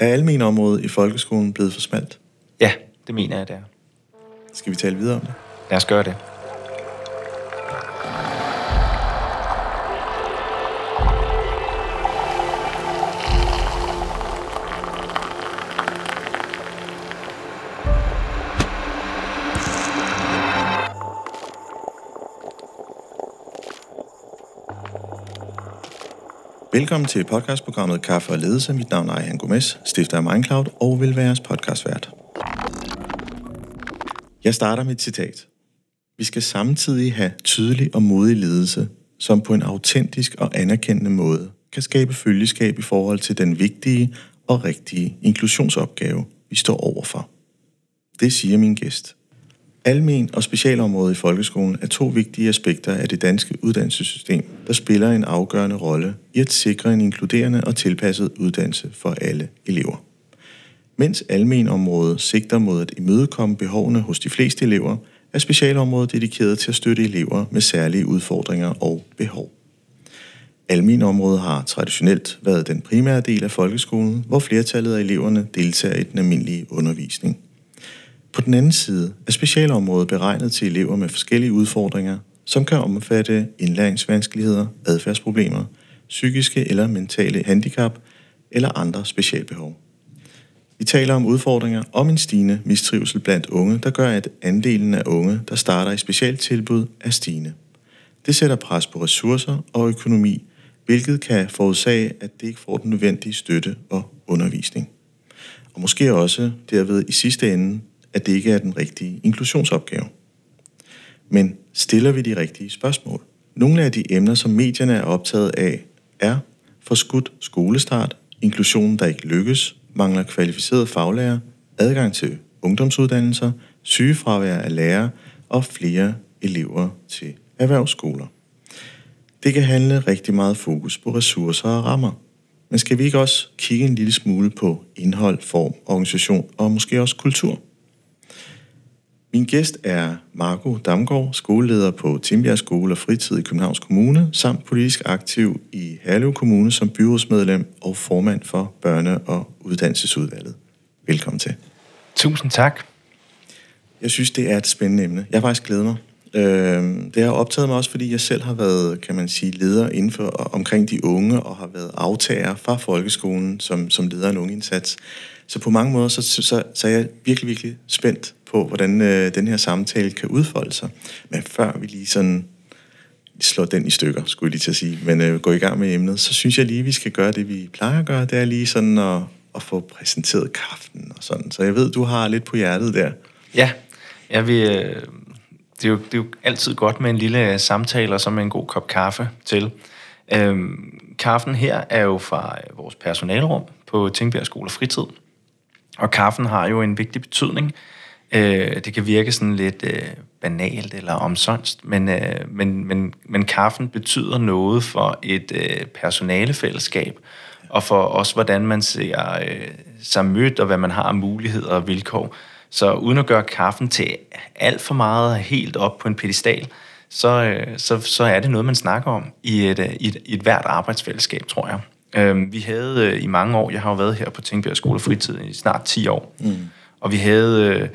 Er almenområdet i folkeskolen blevet for smalt? Ja, det mener jeg, det er. Skal vi tale videre om det? Lad os gøre det. Velkommen til podcastprogrammet Kaffe og Ledelse. Mit navn er Ejhan Gomes, stifter af Mindcloud og vil være jeres podcastvært. Jeg starter med et citat. Vi skal samtidig have tydelig og modig ledelse, som på en autentisk og anerkendende måde kan skabe følgeskab i forhold til den vigtige og rigtige inklusionsopgave, vi står overfor. Det siger min gæst. Almen og specialområdet i folkeskolen er to vigtige aspekter af det danske uddannelsessystem, der spiller en afgørende rolle i at sikre en inkluderende og tilpasset uddannelse for alle elever. Mens almenområdet sigter mod at imødekomme behovene hos de fleste elever, er specialområdet dedikeret til at støtte elever med særlige udfordringer og behov. Almenområdet har traditionelt været den primære del af folkeskolen, hvor flertallet af eleverne deltager i den almindelige undervisning – på den anden side er specialområdet beregnet til elever med forskellige udfordringer, som kan omfatte indlæringsvanskeligheder, adfærdsproblemer, psykiske eller mentale handicap eller andre specialbehov. Vi taler om udfordringer om en stigende mistrivsel blandt unge, der gør, at andelen af unge, der starter i specialtilbud, er stigende. Det sætter pres på ressourcer og økonomi, hvilket kan forårsage, at det ikke får den nødvendige støtte og undervisning. Og måske også derved i sidste ende at det ikke er den rigtige inklusionsopgave. Men stiller vi de rigtige spørgsmål? Nogle af de emner, som medierne er optaget af, er forskudt skolestart, inklusion, der ikke lykkes, mangler kvalificerede faglærer, adgang til ungdomsuddannelser, sygefravær af lærere og flere elever til erhvervsskoler. Det kan handle rigtig meget fokus på ressourcer og rammer. Men skal vi ikke også kigge en lille smule på indhold, form, organisation og måske også kultur? Min gæst er Marco Damgaard, skoleleder på Timbjerg Skole og Fritid i Københavns Kommune, samt politisk aktiv i Herlev Kommune som byrådsmedlem og formand for Børne- og Uddannelsesudvalget. Velkommen til. Tusind tak. Jeg synes, det er et spændende emne. Jeg faktisk glædet mig. Øhm, det har optaget mig også, fordi jeg selv har været, kan man sige, leder inden for omkring de unge, og har været aftager fra folkeskolen som, som leder af en ungeindsats. Så på mange måder, så, så, så er jeg virkelig, virkelig spændt på, hvordan øh, den her samtale kan udfolde sig. Men før vi lige sådan slår den i stykker, skulle jeg lige til at sige, men øh, gå i gang med emnet, så synes jeg lige, vi skal gøre det, vi plejer at gøre. Det er lige sådan at, at få præsenteret kaften og sådan. Så jeg ved, du har lidt på hjertet der. Ja, jeg vil, øh, det, er jo, det er jo altid godt med en lille samtale og så med en god kop kaffe til. Øhm, kaffen her er jo fra øh, vores personalrum på Tingbjerg Skole Fritid. Og kaffen har jo en vigtig betydning Øh, det kan virke sådan lidt øh, banalt eller omsonst, men, øh, men, men, men kaffen betyder noget for et øh, personalefællesskab, og for også, hvordan man ser øh, sig mødt, og hvad man har af muligheder og vilkår. Så uden at gøre kaffen til alt for meget helt op på en pedestal, så, øh, så, så er det noget, man snakker om i et, øh, i et, i et hvert arbejdsfællesskab, tror jeg. Øh, vi havde øh, i mange år, jeg har jo været her på Tingbjerg Skole Fritid i snart 10 år, mm. og vi havde... Øh,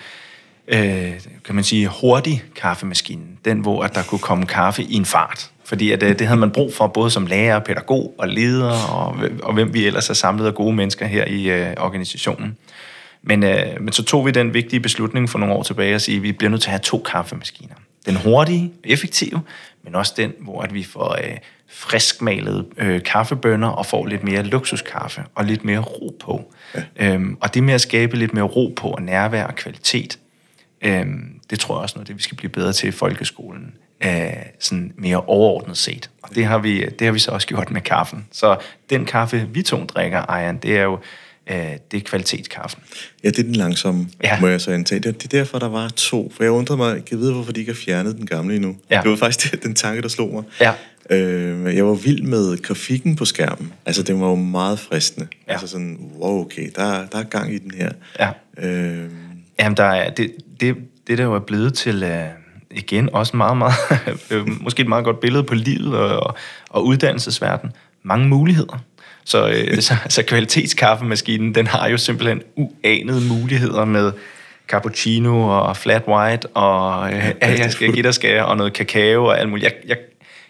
øh, kan man sige, hurtig kaffemaskinen. Den, hvor at der kunne komme kaffe i en fart. Fordi at, øh, det havde man brug for, både som lærer, pædagog og leder, og, og hvem vi ellers har samlet af gode mennesker her i øh, organisationen. Men, øh, men så tog vi den vigtige beslutning for nogle år tilbage at sige, at vi bliver nødt til at have to kaffemaskiner. Den hurtige, effektive, men også den, hvor at vi får øh, friskmalede øh, kaffebønner og får lidt mere luksuskaffe og lidt mere ro på. Ja. Øhm, og det med at skabe lidt mere ro på og nærvær og kvalitet, Øhm, det tror jeg også noget, det vi skal blive bedre til i folkeskolen, øh, sådan mere overordnet set. Og det har, vi, det har vi så også gjort med kaffen. Så den kaffe, vi to drikker, Ejern, det er jo øh, det er kvalitetskaffen. Ja, det er den langsomme, ja. må jeg så antage. Det, er derfor, der var to. For jeg undrede mig, jeg kan vide, hvorfor de ikke har fjernet den gamle endnu. Ja. Det var faktisk den tanke, der slog mig. Ja. Øh, jeg var vild med grafikken på skærmen. Altså, det var jo meget fristende. Ja. Altså sådan, wow, okay, der, der er gang i den her. Ja. Øh, Jamen, der er, det, det, det der jo er blevet til, uh, igen, også meget, meget, måske et meget godt billede på livet og, og uddannelsesverden. Mange muligheder. Så, øh, så, så kvalitetskaffemaskinen, den har jo simpelthen uanede muligheder med cappuccino og flat white, og øh, ja, jeg skal give dig skal, og noget kakao og alt muligt. Jeg, jeg,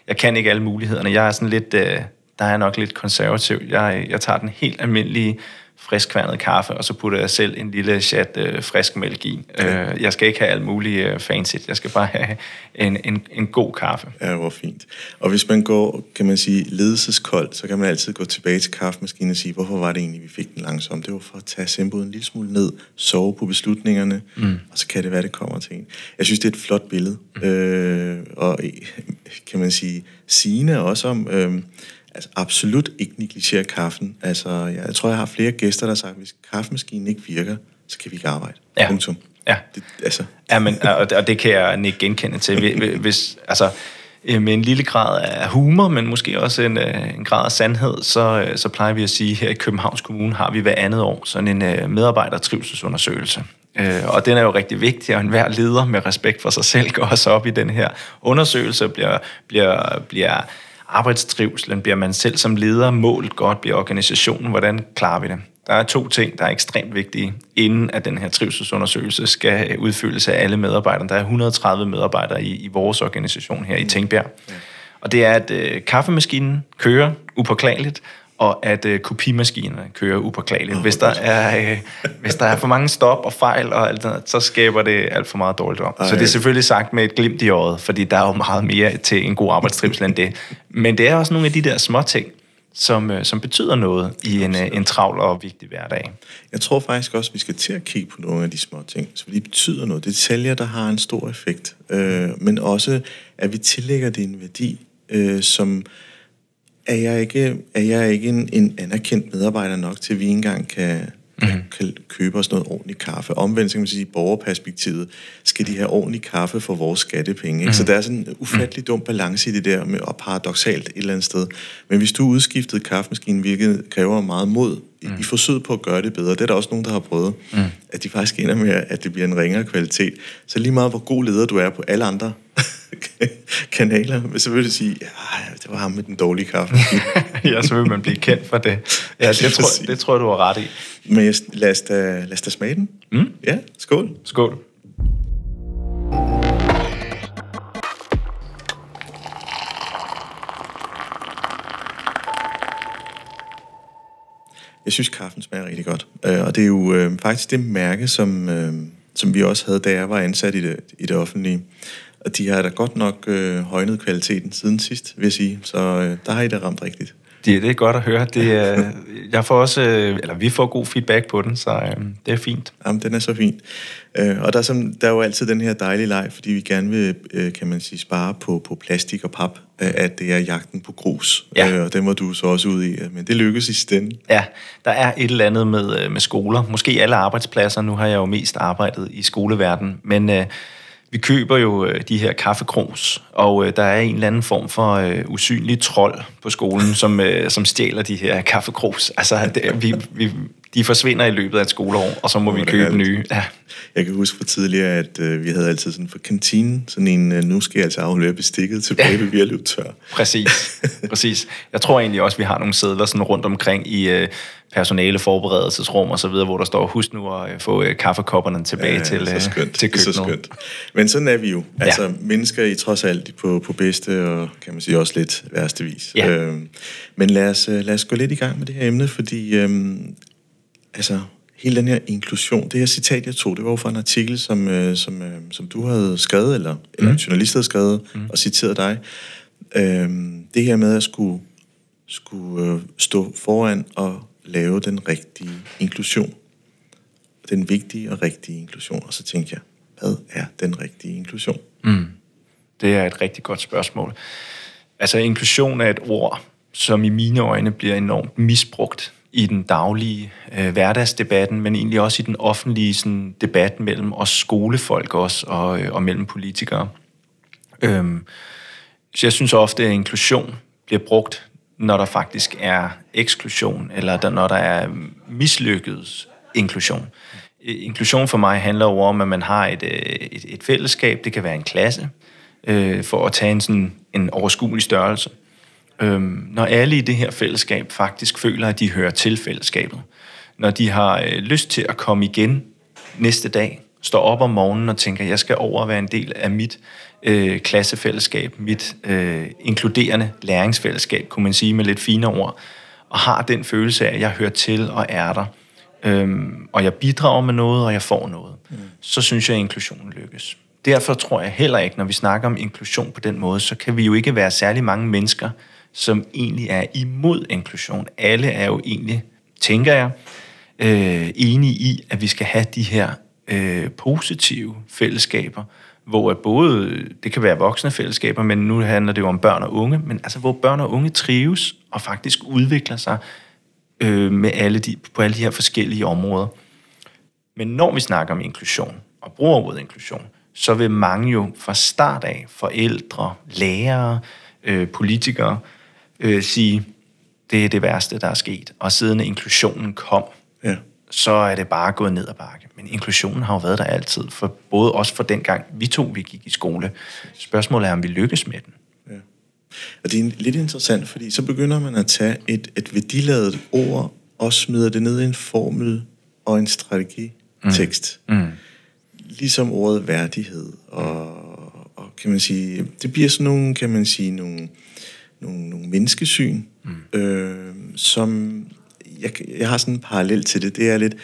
jeg kan ikke alle mulighederne. Jeg er sådan lidt, øh, der er nok lidt konservativ. Jeg, jeg tager den helt almindelige friskværnet kaffe, og så putter jeg selv en lille chat øh, frisk mælk i. Øh, jeg skal ikke have alt muligt øh, fancy. Jeg skal bare have en, en, en god kaffe. Ja, hvor fint. Og hvis man går, kan man sige, ledelseskold, så kan man altid gå tilbage til kaffemaskinen og sige, hvorfor var det egentlig, vi fik den langsomt? Det var for at tage tempoet en lille smule ned, sove på beslutningerne, mm. og så kan det være, det kommer til en. Jeg synes, det er et flot billede. Mm. Øh, og kan man sige, sigende også om... Øh, altså absolut ikke negligere kaffen. Altså, jeg, jeg tror, jeg har flere gæster, der har sagt, at hvis kaffemaskinen ikke virker, så kan vi ikke arbejde. Ja. Punktum. Ja. Det, altså. ja men, og, og det kan jeg ikke genkende til. Hvis, altså, øh, med en lille grad af humor, men måske også en, øh, en grad af sandhed, så, øh, så plejer vi at sige, at her i Københavns Kommune har vi hver andet år sådan en medarbejdertrivselsundersøgelse. Og den er jo rigtig vigtig, og enhver leder med respekt for sig selv går også op i den her undersøgelse, bliver, bliver, bliver arbejdstrivselen? Bliver man selv som leder målt godt? Bliver organisationen? Hvordan klarer vi det? Der er to ting, der er ekstremt vigtige, inden at den her trivselsundersøgelse skal udfyldes af alle medarbejdere. Der er 130 medarbejdere i, i vores organisation her i mm. Tænkbjerg. Og det er, at øh, kaffemaskinen kører upåklageligt, og at øh, kopimaskinerne kører upåklageligt. Hvis, der er, øh, hvis der er for mange stop og fejl, og alt det, så skaber det alt for meget dårligt om. Ej. Så det er selvfølgelig sagt med et glimt i øjet, fordi der er jo meget mere til en god arbejdstrivsel end det. Men det er også nogle af de der små ting, som, øh, som betyder noget i en, øh, en travl og vigtig hverdag. Jeg tror faktisk også, at vi skal til at kigge på nogle af de små ting, så de betyder noget. Det er detaljer, der har en stor effekt, øh, men også, at vi tillægger det en værdi, øh, som er jeg ikke, er jeg ikke en, en anerkendt medarbejder nok til, at vi engang kan, mm. kan, kan købe os noget ordentligt kaffe. Omvendt skal man sige, borgerperspektivet, skal de have ordentlig kaffe for vores skattepenge. Ikke? Mm. Så der er sådan en ufattelig dum balance i det der, med, og paradoxalt et eller andet sted. Men hvis du udskiftede kaffemaskinen, hvilket kræver meget mod i, mm. i forsøget på at gøre det bedre, det er der også nogen, der har prøvet, mm. at de faktisk ender med, at det bliver en ringere kvalitet. Så lige meget, hvor god leder du er på alle andre kanaler, så vil du sige, ja, det var ham med den dårlige kaffe. ja, så vil man blive kendt for det. Ja, det, tror, det tror jeg, du har ret i. Men lad os da, lad os da smage den. Mm? Ja, skål. Skål. Jeg synes, kaffen smager rigtig godt. Øh, og det er jo øh, faktisk det mærke, som, øh, som vi også havde, da jeg var ansat i det, i det offentlige. Og de har da godt nok øh, højnet kvaliteten siden sidst, vil jeg sige. Så øh, der har I da ramt rigtigt. Det, det er godt at høre. Det, øh, jeg får også, øh, eller vi får god feedback på den, så øh, det er fint. Jamen, den er så fint. Øh, og der er, som, der er jo altid den her dejlige leg, fordi vi gerne vil, øh, kan man sige, spare på, på plastik og pap, øh, at det er jagten på grus. Ja. Øh, og den må du så også ud i, men det lykkes i stedet. Ja, der er et eller andet med, øh, med skoler. Måske alle arbejdspladser. Nu har jeg jo mest arbejdet i skoleverden, men... Øh, vi køber jo øh, de her kaffekros, og øh, der er en eller anden form for øh, usynlig trold på skolen, som, øh, som stjæler de her kaffekros. Altså, det, vi, vi, de forsvinder i løbet af et skoleår, og så må oh, vi købe nye. Ja. Jeg kan huske fra tidligere, at øh, vi havde altid sådan for kantinen, sådan en, øh, nu skal jeg altså aflevere bestikket tilbage, ja. vi er løbet tør. Præcis, præcis. Jeg tror egentlig også, vi har nogle sædler sådan rundt omkring i øh, personale forberedelsesrum og så videre, hvor der står, husk nu at øh, få øh, kaffekopperne tilbage ja, til, øh, skønt. til køkkenet. Så skønt. Men sådan er vi jo. Altså, ja. mennesker i trods alt på, på bedste og kan man sige også lidt værste vis. Ja. Øh, men lad os, øh, lad os gå lidt i gang med det her emne, fordi øh, altså, hele den her inklusion, det her citat, jeg tog, det var jo fra en artikel, som, øh, som, øh, som du havde skrevet, eller, mm. eller en journalist havde skrevet mm. og citeret dig. Øh, det her med at skulle, skulle øh, stå foran og lave den rigtige inklusion. Den vigtige og rigtige inklusion. Og så tænkte jeg, hvad er den rigtige inklusion? Mm. Det er et rigtig godt spørgsmål. Altså inklusion er et ord, som i mine øjne bliver enormt misbrugt i den daglige øh, hverdagsdebatten, men egentlig også i den offentlige sådan, debat mellem os skolefolk også, og, øh, og mellem politikere. Øhm, så jeg synes ofte, at inklusion bliver brugt, når der faktisk er eksklusion, eller der, når der er mislykket inklusion. Øh, inklusion for mig handler jo om, at man har et, øh, et, et fællesskab, det kan være en klasse, øh, for at tage en, sådan, en overskuelig størrelse, Øhm, når alle i det her fællesskab faktisk føler, at de hører til fællesskabet. Når de har øh, lyst til at komme igen næste dag, står op om morgenen og tænker, jeg skal over og være en del af mit øh, klassefællesskab, mit øh, inkluderende læringsfællesskab, kunne man sige med lidt fine ord, og har den følelse af, at jeg hører til og er der, øhm, og jeg bidrager med noget, og jeg får noget, mm. så synes jeg, at inklusionen lykkes. Derfor tror jeg heller ikke, når vi snakker om inklusion på den måde, så kan vi jo ikke være særlig mange mennesker, som egentlig er imod inklusion. Alle er jo egentlig, tænker jeg, øh, enige i, at vi skal have de her øh, positive fællesskaber, hvor at både, det kan være voksne fællesskaber, men nu handler det jo om børn og unge, men altså hvor børn og unge trives og faktisk udvikler sig øh, med alle de, på alle de her forskellige områder. Men når vi snakker om inklusion og bruger ordet inklusion, så vil mange jo fra start af, forældre, lærere, øh, politikere, øh, sige, det er det værste, der er sket. Og siden inklusionen kom, ja. så er det bare gået ned ad bakke. Men inklusionen har jo været der altid, for både os for den gang, vi to vi gik i skole. Spørgsmålet er, om vi lykkes med den. Ja. Og det er lidt interessant, fordi så begynder man at tage et, et værdiladet ord og smider det ned i en formel og en strategitekst. Mm. Mm. Ligesom ordet værdighed og, og kan man sige, det bliver sådan nogle, kan man sige, nogle, nogle, nogle menneskesyn, mm. øh, som jeg, jeg har sådan en parallel til det. Det er lidt,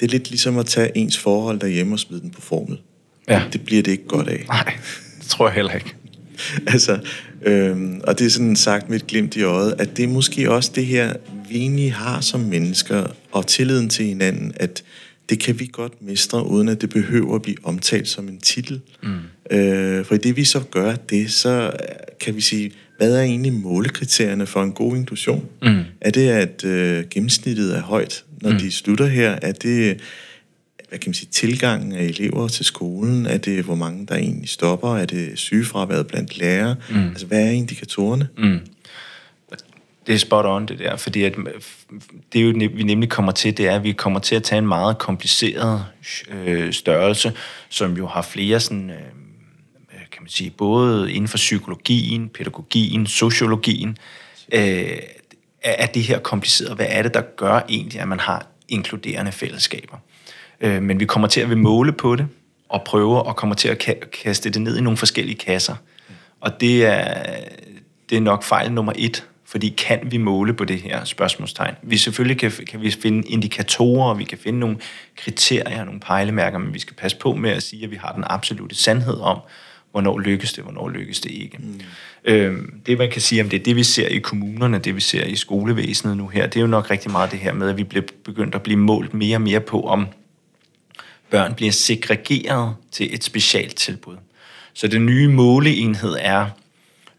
det er lidt ligesom at tage ens forhold derhjemme og smide den på formel. Ja. Det bliver det ikke godt af. Nej, det tror jeg heller ikke. altså, øhm, og det er sådan sagt med et glimt i øjet, at det er måske også det her, vi egentlig har som mennesker, og tilliden til hinanden, at det kan vi godt mestre, uden at det behøver at blive omtalt som en titel. Mm. Øh, for i det vi så gør det, så kan vi sige, hvad er egentlig målekriterierne for en god inklusion? Mm. Er det, at øh, gennemsnittet er højt, når mm. de slutter her? Er det hvad kan man sige, tilgangen af elever til skolen? Er det, hvor mange der egentlig stopper? Er det sygefraværet blandt lærere? Mm. Altså, hvad er indikatorerne? Mm. Det er spot on, det der, fordi at det, jo, vi nemlig kommer til, det er, at vi kommer til at tage en meget kompliceret øh, størrelse, som jo har flere sådan... Øh, kan man sige, både inden for psykologien, pædagogien, sociologien, øh, er det her kompliceret. Hvad er det, der gør egentlig, at man har inkluderende fællesskaber? Øh, men vi kommer til at vil måle på det, og prøve og kommer til at kaste det ned i nogle forskellige kasser. Og det er, det er nok fejl nummer et, fordi kan vi måle på det her spørgsmålstegn? Vi selvfølgelig kan, kan vi finde indikatorer, vi kan finde nogle kriterier, nogle pejlemærker, men vi skal passe på med at sige, at vi har den absolute sandhed om, hvornår lykkes det, hvornår lykkes det ikke. Mm. Øhm, det man kan sige om det, det vi ser i kommunerne, det vi ser i skolevæsenet nu her, det er jo nok rigtig meget det her med, at vi bliver begyndt at blive målt mere og mere på, om børn bliver segregeret til et specielt tilbud. Så den nye måleenhed er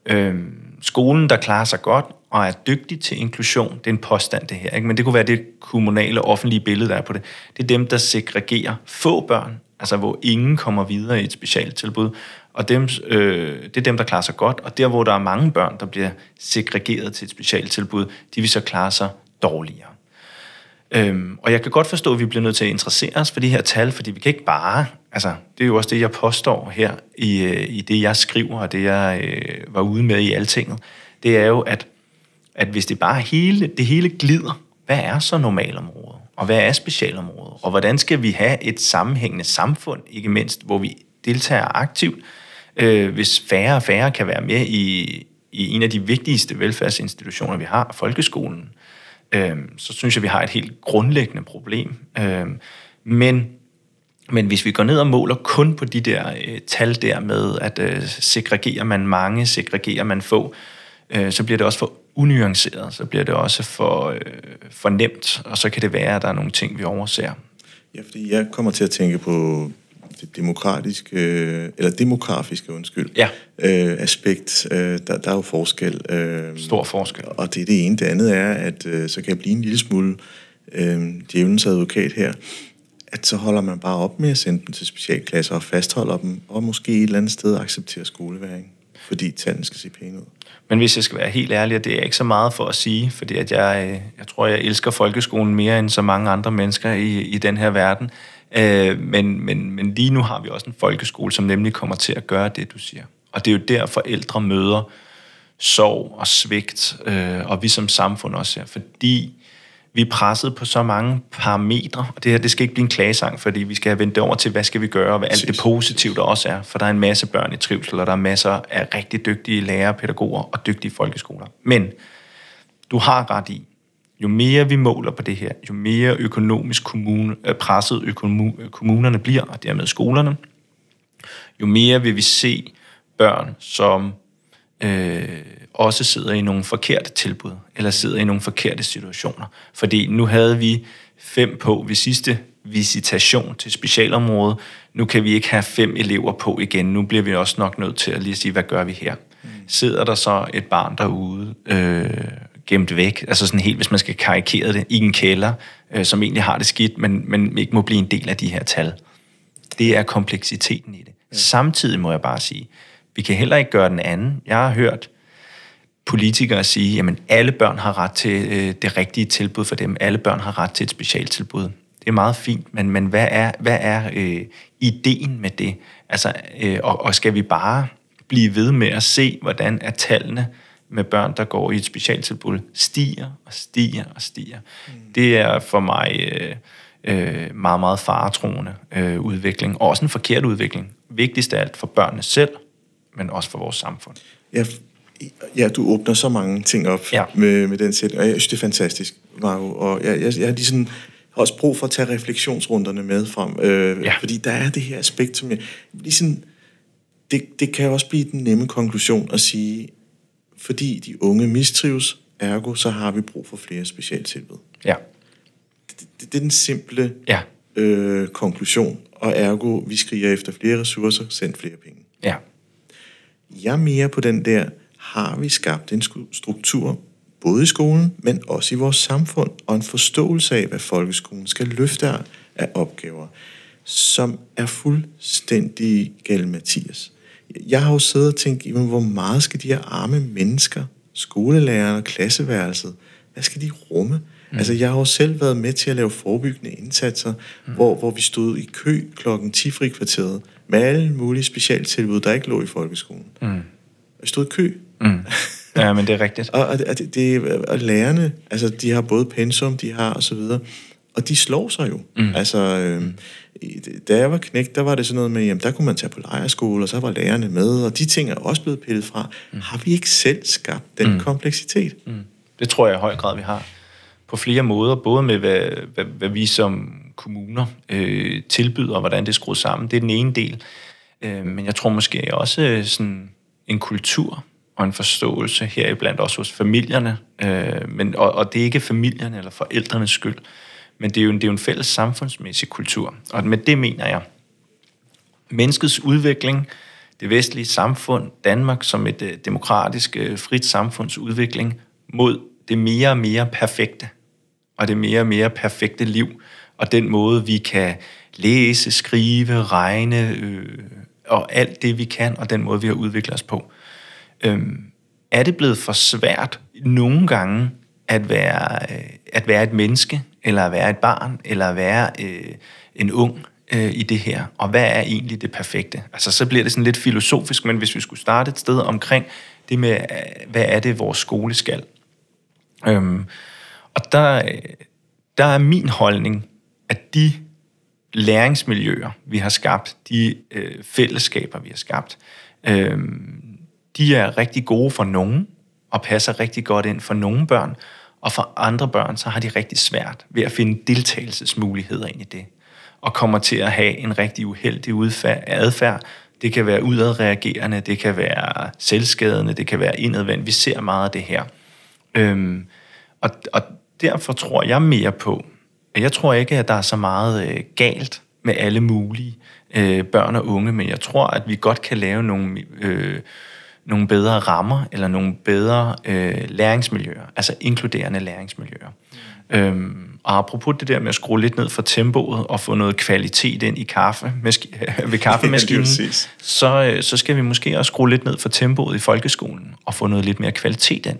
øhm, skolen, der klarer sig godt og er dygtig til inklusion. Det er en påstand, det her. Ikke? Men det kunne være det kommunale, offentlige billede, der er på det. Det er dem, der segregerer få børn, altså hvor ingen kommer videre i et specialtilbud, og dem, øh, det er dem, der klarer sig godt, og der, hvor der er mange børn, der bliver segregeret til et specialtilbud, de vil så klare sig dårligere. Øhm, og jeg kan godt forstå, at vi bliver nødt til at interessere os for de her tal, fordi vi kan ikke bare, altså det er jo også det, jeg påstår her i, øh, i det, jeg skriver, og det, jeg øh, var ude med i altinget, det er jo, at, at hvis det bare hele, det hele glider, hvad er så normalområdet? Og hvad er specialområdet? Og hvordan skal vi have et sammenhængende samfund, ikke mindst, hvor vi deltager aktivt, øh, hvis færre og færre kan være med i, i en af de vigtigste velfærdsinstitutioner, vi har, folkeskolen, øh, så synes jeg, vi har et helt grundlæggende problem. Øh, men, men hvis vi går ned og måler kun på de der øh, tal der med, at øh, segregerer man mange, segregerer man få, øh, så bliver det også for unuanceret, så bliver det også for, øh, for nemt, og så kan det være, at der er nogle ting, vi overser. Ja, fordi jeg kommer til at tænke på det demokratiske, eller demografiske, undskyld, ja. øh, aspekt. Øh, der, der er jo forskel. Øh, Stor forskel. Og det er det ene. Det andet er, at øh, så kan jeg blive en lille smule øh, djævelens advokat her, at så holder man bare op med at sende dem til specialklasser og fastholder dem, og måske et eller andet sted accepterer skoleværing, fordi tallene skal se pæne ud. Men hvis jeg skal være helt ærlig, og det er ikke så meget for at sige, fordi at jeg, øh, jeg tror, jeg elsker folkeskolen mere end så mange andre mennesker i, i den her verden, Øh, men, men, men lige nu har vi også en folkeskole, som nemlig kommer til at gøre det, du siger. Og det er jo der, forældre møder sorg og svigt, øh, og vi som samfund også her, fordi vi er presset på så mange parametre, og det her det skal ikke blive en klagesang, fordi vi skal have vendt det over til, hvad skal vi gøre, og hvad alt det positive der også er, for der er en masse børn i trivsel, og der er masser af rigtig dygtige lærere, pædagoger og dygtige folkeskoler. Men du har ret i, jo mere vi måler på det her, jo mere økonomisk kommune, øh, presset økonom, kommunerne bliver, og dermed skolerne, jo mere vil vi se børn, som øh, også sidder i nogle forkerte tilbud, eller sidder i nogle forkerte situationer. Fordi nu havde vi fem på ved sidste visitation til specialområdet. Nu kan vi ikke have fem elever på igen. Nu bliver vi også nok nødt til at lige sige, hvad gør vi her? Mm. Sidder der så et barn derude, øh, gemt væk, altså sådan helt, hvis man skal karikere det, i en kælder, øh, som egentlig har det skidt, men, men ikke må blive en del af de her tal. Det er kompleksiteten i det. Ja. Samtidig må jeg bare sige, vi kan heller ikke gøre den anden. Jeg har hørt politikere sige, jamen alle børn har ret til øh, det rigtige tilbud for dem. Alle børn har ret til et specialtilbud. Det er meget fint, men, men hvad er, hvad er øh, ideen med det? Altså, øh, og, og skal vi bare blive ved med at se, hvordan er tallene med børn, der går i et specialtilbud, stiger og stiger og stiger. Mm. Det er for mig øh, øh, meget, meget faretroende øh, udvikling, og også en forkert udvikling. Vigtigst af alt for børnene selv, men også for vores samfund. Ja, ja du åbner så mange ting op ja. med, med den sætning, og jeg synes, det er fantastisk, Marco. Og jeg, jeg, jeg har ligesom også brug for at tage refleksionsrunderne med frem, øh, ja. fordi der er det her aspekt, som jeg ligesom, det, det kan også blive den nemme konklusion at sige, fordi de unge mistrives, ergo så har vi brug for flere specialtilbud. Ja. Det, det, det er den simple ja. øh, konklusion, og ergo vi skriger efter flere ressourcer, send flere penge. Ja. Jeg er mere på den der, har vi skabt en struktur, både i skolen, men også i vores samfund, og en forståelse af, hvad folkeskolen skal løfte af opgaver, som er fuldstændig gal Mathias. Jeg har jo siddet og tænkt, jamen, hvor meget skal de her arme mennesker, skolelærerne og klasseværelset, hvad skal de rumme? Mm. Altså, jeg har jo selv været med til at lave forebyggende indsatser, mm. hvor, hvor vi stod i kø klokken 10 frikvarteret med alle mulige specialtilbud, der ikke lå i folkeskolen. Mm. Jeg stod i kø. Mm. Ja, men det er rigtigt. og, og, det, det, og lærerne, altså, de har både pensum, de har og så videre, og de slår sig jo. Mm. Altså, øh, da jeg var knægt, der var det sådan noget med, jamen der kunne man tage på lejerskole, og så var lærerne med, og de ting er også blevet pillet fra. Mm. Har vi ikke selv skabt den mm. kompleksitet? Mm. Det tror jeg i høj grad, vi har. På flere måder, både med hvad, hvad, hvad vi som kommuner øh, tilbyder, og hvordan det er skruet sammen. Det er den ene del. Øh, men jeg tror måske også øh, sådan en kultur og en forståelse heriblandt også hos familierne. Øh, men, og, og det er ikke familierne eller forældrenes skyld. Men det er, jo en, det er jo en fælles samfundsmæssig kultur. Og med det mener jeg, menneskets udvikling, det vestlige samfund, Danmark som et øh, demokratisk, øh, frit samfunds udvikling mod det mere og mere perfekte, og det mere og mere perfekte liv, og den måde, vi kan læse, skrive, regne, øh, og alt det, vi kan, og den måde, vi har udviklet os på. Øhm, er det blevet for svært nogle gange at være, øh, at være et menneske, eller at være et barn, eller at være øh, en ung øh, i det her. Og hvad er egentlig det perfekte? Altså, så bliver det sådan lidt filosofisk, men hvis vi skulle starte et sted omkring det med, øh, hvad er det, vores skole skal? Øhm, og der, der er min holdning, at de læringsmiljøer, vi har skabt, de øh, fællesskaber, vi har skabt, øh, de er rigtig gode for nogen, og passer rigtig godt ind for nogle børn, og for andre børn, så har de rigtig svært ved at finde deltagelsesmuligheder ind i det. Og kommer til at have en rigtig uheldig udfærd, adfærd. Det kan være udadreagerende, det kan være selvskadende, det kan være indadvendt. Vi ser meget af det her. Øhm, og, og derfor tror jeg mere på, at jeg tror ikke, at der er så meget øh, galt med alle mulige øh, børn og unge, men jeg tror, at vi godt kan lave nogle øh, nogle bedre rammer, eller nogle bedre øh, læringsmiljøer, altså inkluderende læringsmiljøer. Mm. Øhm, og apropos det der med at skrue lidt ned for tempoet og få noget kvalitet ind i kaffe ved kaffemaskinen, så, øh, så skal vi måske også skrue lidt ned for tempoet i folkeskolen og få noget lidt mere kvalitet ind.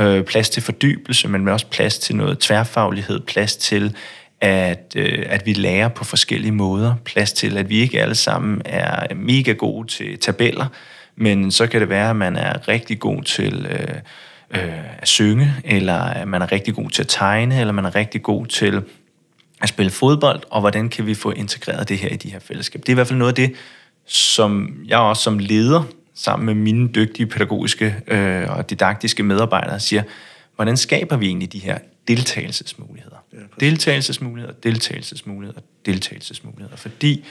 Øh, plads til fordybelse, men også plads til noget tværfaglighed, plads til at, øh, at vi lærer på forskellige måder, plads til at vi ikke alle sammen er mega gode til tabeller, Men så kan det være, at man er rigtig god til øh, øh, at synge, eller at man er rigtig god til at tegne, eller man er rigtig god til at spille fodbold, og hvordan kan vi få integreret det her i de her fællesskaber. Det er i hvert fald noget af det, som jeg også som leder, sammen med mine dygtige pædagogiske øh, og didaktiske medarbejdere, siger, hvordan skaber vi egentlig de her deltagelsesmuligheder? Ja, deltagelsesmuligheder, deltagelsesmuligheder, deltagelsesmuligheder. Fordi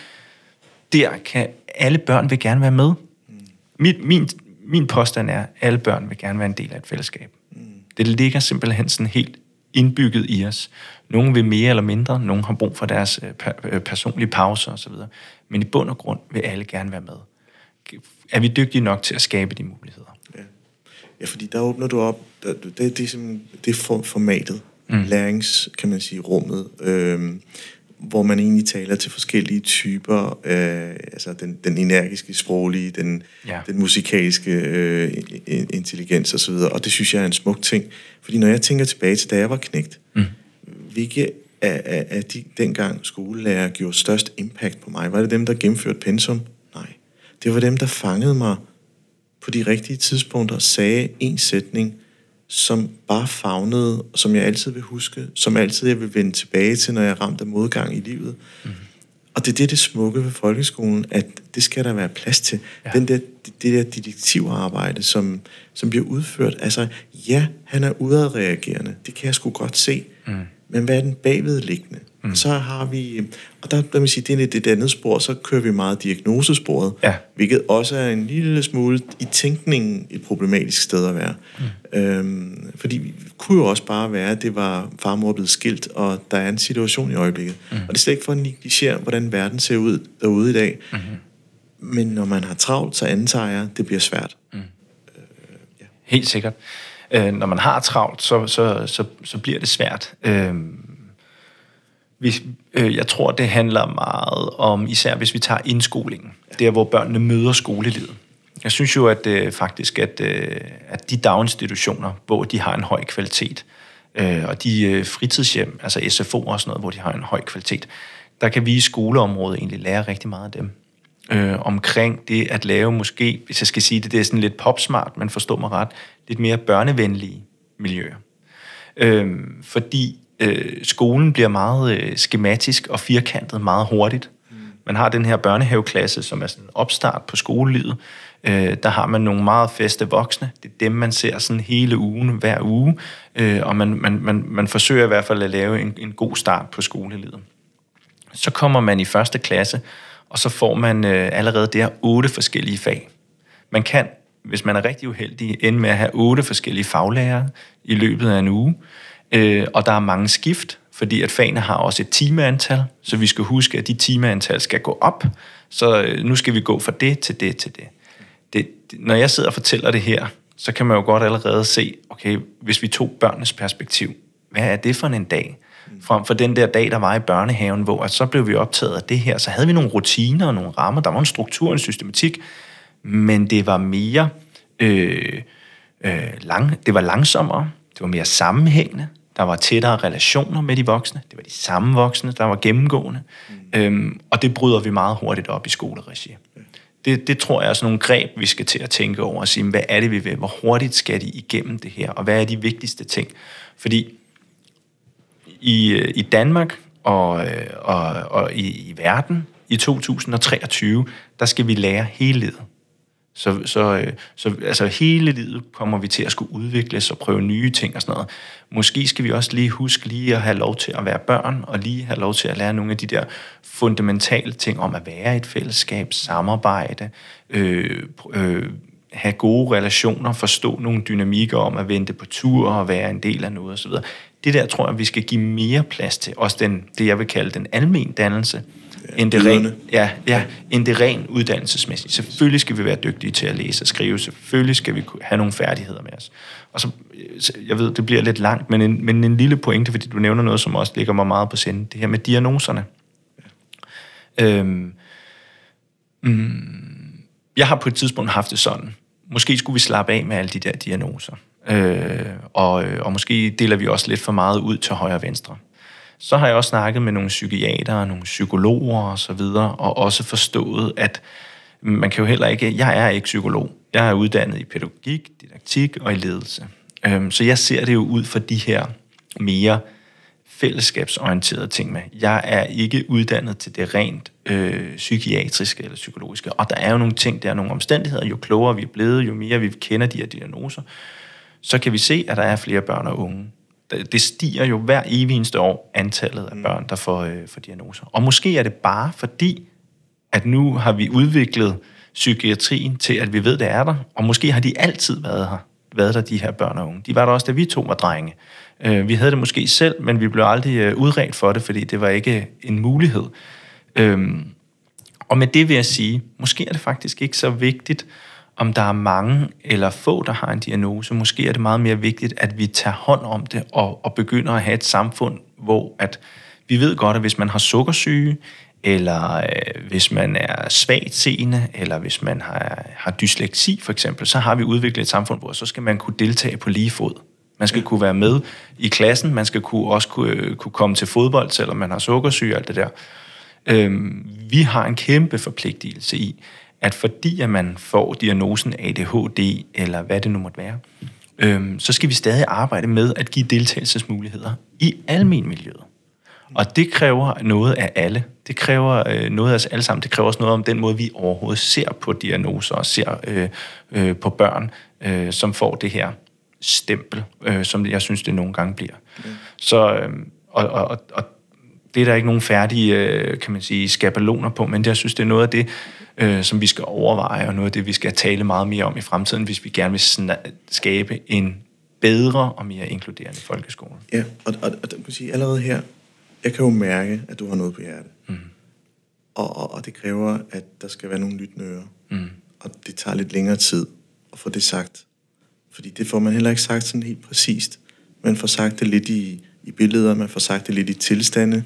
der kan alle børn vil gerne være med. Mm. Min, min, min påstand er, at alle børn vil gerne være en del af et fællesskab. Mm. Det ligger simpelthen sådan helt indbygget i os. Nogle vil mere eller mindre, nogle har brug for deres øh, øh, personlige pauser osv. Men i bund og grund vil alle gerne være med. Er vi dygtige nok til at skabe de muligheder? Ja, ja fordi der åbner du op, det, det, det, er, det er formatet, mm. lærings, kan man sige, rummet. Øhm, hvor man egentlig taler til forskellige typer, øh, altså den, den energiske, sproglige, den, ja. den musikalske øh, intelligens osv., og det synes jeg er en smuk ting. Fordi når jeg tænker tilbage til, da jeg var knægt, mm. hvilke af, af, af de dengang skolelærer gjorde størst impact på mig? Var det dem, der gennemførte pensum? Det var dem, der fangede mig på de rigtige tidspunkter og sagde en sætning, som bare fagnede, som jeg altid vil huske, som altid jeg vil vende tilbage til, når jeg er ramt af modgang i livet. Mm. Og det er det, det smukke ved folkeskolen, at det skal der være plads til. Ja. Den der, det, det der detektivarbejde, som, som bliver udført. Altså, ja, han er udadreagerende. Det kan jeg sgu godt se. Mm. Men hvad er den bagvedliggende? Mm. Så har vi, og der, der vil sige, det er det andet spor, så kører vi meget diagnosesporet, ja. hvilket også er en lille smule i tænkningen et problematisk sted at være. Mm. Øhm, fordi det kunne jo også bare være, at det var farmor blevet skilt, og der er en situation i øjeblikket. Mm. Og det er slet ikke for at negligere, hvordan verden ser ud derude i dag. Mm. Men når man har travlt, så antager jeg, det bliver svært. Mm. Øh, ja. Helt sikkert. Øh, når man har travlt, så, så, så, så bliver det svært. Øh, vi, øh, jeg tror, det handler meget om, især hvis vi tager indskolingen, der hvor børnene møder skolelivet. Jeg synes jo, at øh, faktisk, at, øh, at de daginstitutioner, hvor de har en høj kvalitet, øh, og de øh, fritidshjem, altså SFO og sådan noget, hvor de har en høj kvalitet, der kan vi i skoleområdet egentlig lære rigtig meget af dem. Øh, omkring det at lave måske, hvis jeg skal sige det, det er sådan lidt popsmart, men forstå mig ret, lidt mere børnevenlige miljøer. Øh, fordi øh, skolen bliver meget øh, skematisk og firkantet meget hurtigt. Mm. Man har den her børnehaveklasse, som er sådan en opstart på skolelivet. Øh, der har man nogle meget feste voksne. Det er dem, man ser sådan hele ugen, hver uge. Øh, og man, man, man, man forsøger i hvert fald at lave en, en god start på skolelivet. Så kommer man i første klasse, og så får man øh, allerede der otte forskellige fag. Man kan, hvis man er rigtig uheldig, ende med at have otte forskellige faglærere i løbet af en uge. Øh, og der er mange skift, fordi at fagene har også et timeantal, så vi skal huske, at de timeantal skal gå op. Så øh, nu skal vi gå fra det til det til det. det. Når jeg sidder og fortæller det her, så kan man jo godt allerede se, okay, hvis vi tog børnenes perspektiv, hvad er det for en dag? Frem for den der dag, der var i børnehaven, hvor at så blev vi optaget af det her, så havde vi nogle rutiner og nogle rammer, der var en struktur, en systematik, men det var mere øh, øh, lang, det var langsommere, det var mere sammenhængende, der var tættere relationer med de voksne. Det var de samme voksne, der var gennemgående. Mm. Øhm, og det bryder vi meget hurtigt op i skoleregi. Det, det tror jeg er sådan nogle greb, vi skal til at tænke over og sige, hvad er det, vi vil? Hvor hurtigt skal de igennem det her? Og hvad er de vigtigste ting? Fordi i, øh, i Danmark og, øh, og, og i, i verden i 2023, der skal vi lære hele livet. Så, så, øh, så altså hele livet kommer vi til at skulle udvikles og prøve nye ting og sådan noget. Måske skal vi også lige huske lige at have lov til at være børn, og lige have lov til at lære nogle af de der fundamentale ting om at være i et fællesskab, samarbejde, øh, øh, have gode relationer, forstå nogle dynamikker om at vente på tur og være en del af noget osv. Det der tror jeg, vi skal give mere plads til. Også den, det, jeg vil kalde den almen dannelse end det, ren, ja, ja, end det ren uddannelsesmæssigt. Selvfølgelig skal vi være dygtige til at læse og skrive. Selvfølgelig skal vi have nogle færdigheder med os. Og så, jeg ved, det bliver lidt langt, men en, men en lille pointe, fordi du nævner noget, som også ligger mig meget på sinde. Det her med diagnoserne. Ja. Øhm, mm, jeg har på et tidspunkt haft det sådan. Måske skulle vi slappe af med alle de der diagnoser. Øh, og, og måske deler vi også lidt for meget ud til højre og venstre. Så har jeg også snakket med nogle psykiatere, nogle psykologer og så videre, og også forstået, at Man kan jo heller ikke, jeg er ikke psykolog. Jeg er uddannet i pædagogik, didaktik og i ledelse. Øhm, så jeg ser det jo ud fra de her mere fællesskabsorienterede ting med. Jeg er ikke uddannet til det rent øh, psykiatriske eller psykologiske, og der er jo nogle ting, der er nogle omstændigheder. Jo klogere vi er blevet, jo mere vi kender de her diagnoser, så kan vi se, at der er flere børn og unge. Det stiger jo hver evig eneste år, antallet af børn, der får, øh, får diagnoser. Og måske er det bare fordi, at nu har vi udviklet psykiatrien til, at vi ved, det er der, og måske har de altid været her, været der, de her børn og unge. De var der også, da vi to var drenge. Øh, vi havde det måske selv, men vi blev aldrig øh, udredt for det, fordi det var ikke en mulighed. Øhm, og med det vil jeg sige, måske er det faktisk ikke så vigtigt, om der er mange eller få, der har en diagnose. Måske er det meget mere vigtigt, at vi tager hånd om det og, og begynder at have et samfund, hvor at vi ved godt, at hvis man har sukkersyge, eller øh, hvis man er svagt seende, eller hvis man har, har dysleksi for eksempel, så har vi udviklet et samfund, hvor så skal man kunne deltage på lige fod. Man skal kunne være med i klassen, man skal kunne, også kunne, øh, kunne komme til fodbold, selvom man har sukkersyge og alt det der. Øhm, vi har en kæmpe forpligtelse i, at fordi at man får diagnosen ADHD, eller hvad det nu måtte være, øhm, så skal vi stadig arbejde med at give deltagelsesmuligheder i almenmiljøet. Og det kræver noget af alle. Det kræver øh, noget af os alle sammen. Det kræver også noget om den måde, vi overhovedet ser på diagnoser og ser øh, øh, på børn, øh, som får det her stempel, øh, som jeg synes, det nogle gange bliver. Mm. Så, øh, og, og, og det er der ikke nogen færdige, øh, kan man sige, skabeloner på, men det, jeg synes, det er noget af det, øh, som vi skal overveje, og noget af det, vi skal tale meget mere om i fremtiden, hvis vi gerne vil skabe en bedre og mere inkluderende folkeskole. Ja, og, og, og kan sige, allerede her, jeg kan jo mærke, at du har noget på hjertet. Mm. Og, og, og det kræver, at der skal være nogle lyttende ører. Mm. Og det tager lidt længere tid at få det sagt. Fordi det får man heller ikke sagt sådan helt præcist. Man får sagt det lidt i, i billeder, man får sagt det lidt i tilstande,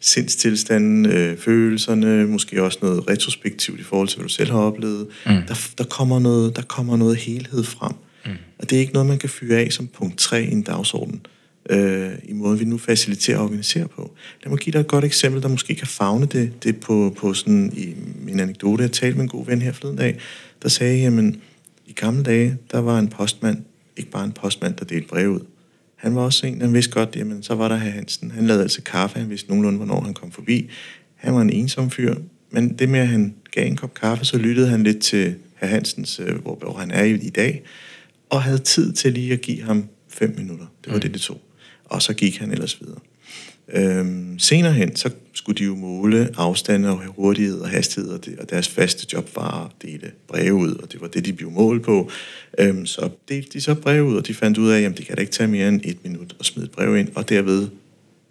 sindstilstanden, øh, følelserne, måske også noget retrospektivt i forhold til, hvad du selv har oplevet. Mm. Der, der, kommer noget, der kommer noget helhed frem. Mm. Og det er ikke noget, man kan fyre af som punkt 3 i en dagsorden, øh, i måden, vi nu faciliterer og organiserer på. Lad mig give dig et godt eksempel, der måske kan fagne det, det på, på sådan, i min anekdote, jeg talte med en god ven her forleden dag, der sagde, jamen, i gamle dage, der var en postmand, ikke bare en postmand, der delte brev ud. Han var også en, der vidste godt, jamen, så var der herr Hansen. Han lavede altså kaffe, han vidste nogenlunde, hvornår han kom forbi. Han var en ensom fyr, men det med, at han gav en kop kaffe, så lyttede han lidt til herr Hansens, øh, hvor, hvor han er i, i dag, og havde tid til lige at give ham fem minutter. Det var mm. det, det tog. Og så gik han ellers videre. Øhm, senere hen, så skulle de jo måle afstande og hurtighed og hastighed, og, det, og deres faste job var at dele breve ud, og det var det, de blev målt på. Øhm, så delte de så breve ud, og de fandt ud af, at det kan da ikke tage mere end et minut at smide et brev ind, og derved,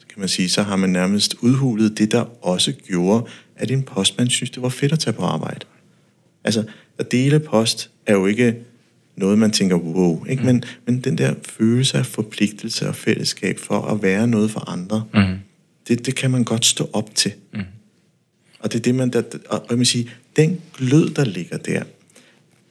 kan man sige, så har man nærmest udhulet det, der også gjorde, at en postmand synes, det var fedt at tage på arbejde. Altså, at dele post er jo ikke noget, man tænker, wow, ikke? Mm. Men, men den der følelse af forpligtelse og fællesskab for at være noget for andre, mm. det, det kan man godt stå op til. Mm. Og det er det, man... Der, og jeg vil sige, den glød, der ligger der,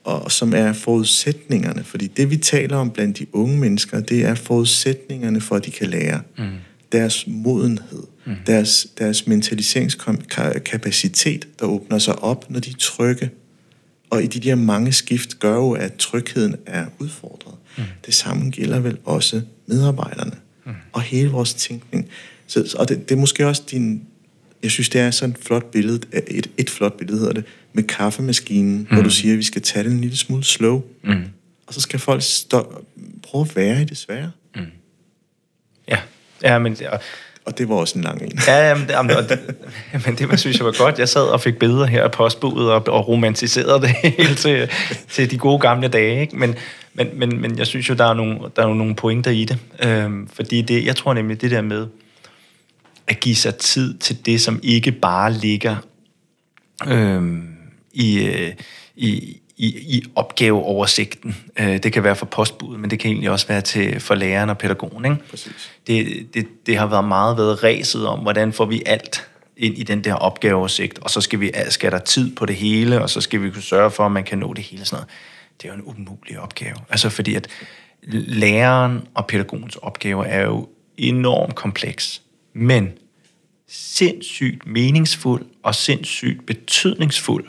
og som er forudsætningerne, fordi det, vi taler om blandt de unge mennesker, det er forudsætningerne for, at de kan lære. Mm. Deres modenhed, mm. deres, deres mentaliseringskapacitet, der åbner sig op, når de er trygge, og i de der mange skift gør jo, at trygheden er udfordret. Mm. Det samme gælder vel også medarbejderne mm. og hele vores tænkning. Så, og det, det er måske også din... Jeg synes, det er sådan et flot billede, et, et flot billede hedder det, med kaffemaskinen, mm. hvor du siger, at vi skal tage det en lille smule slow. Mm. Og så skal folk stå, prøve at være i det svære. Mm. Ja, ja men... Og og det var også en lang en. Ja, jamen, det, jamen, det, men det var, synes jeg var godt. Jeg sad og fik billeder her af postbudet og, og romantiserede det hele til, til de gode gamle dage. Ikke? Men, men, men, men jeg synes jo, der er nogle, der er nogle pointer i det. Øhm, fordi det, jeg tror nemlig, det der med at give sig tid til det, som ikke bare ligger øhm, i, øh, i, i, i opgaveoversigten. Øh, det kan være for postbuddet, men det kan egentlig også være til for læreren og pædagogen. Ikke? Præcis. Det, det, det har været meget været ræset om, hvordan får vi alt ind i den der opgaveoversigt, og så skal, vi, skal der tid på det hele, og så skal vi kunne sørge for, at man kan nå det hele. Sådan noget. Det er jo en umulig opgave. Altså fordi, at læreren og pædagogens opgave er jo enormt kompleks, men sindssygt meningsfuld og sindssygt betydningsfuld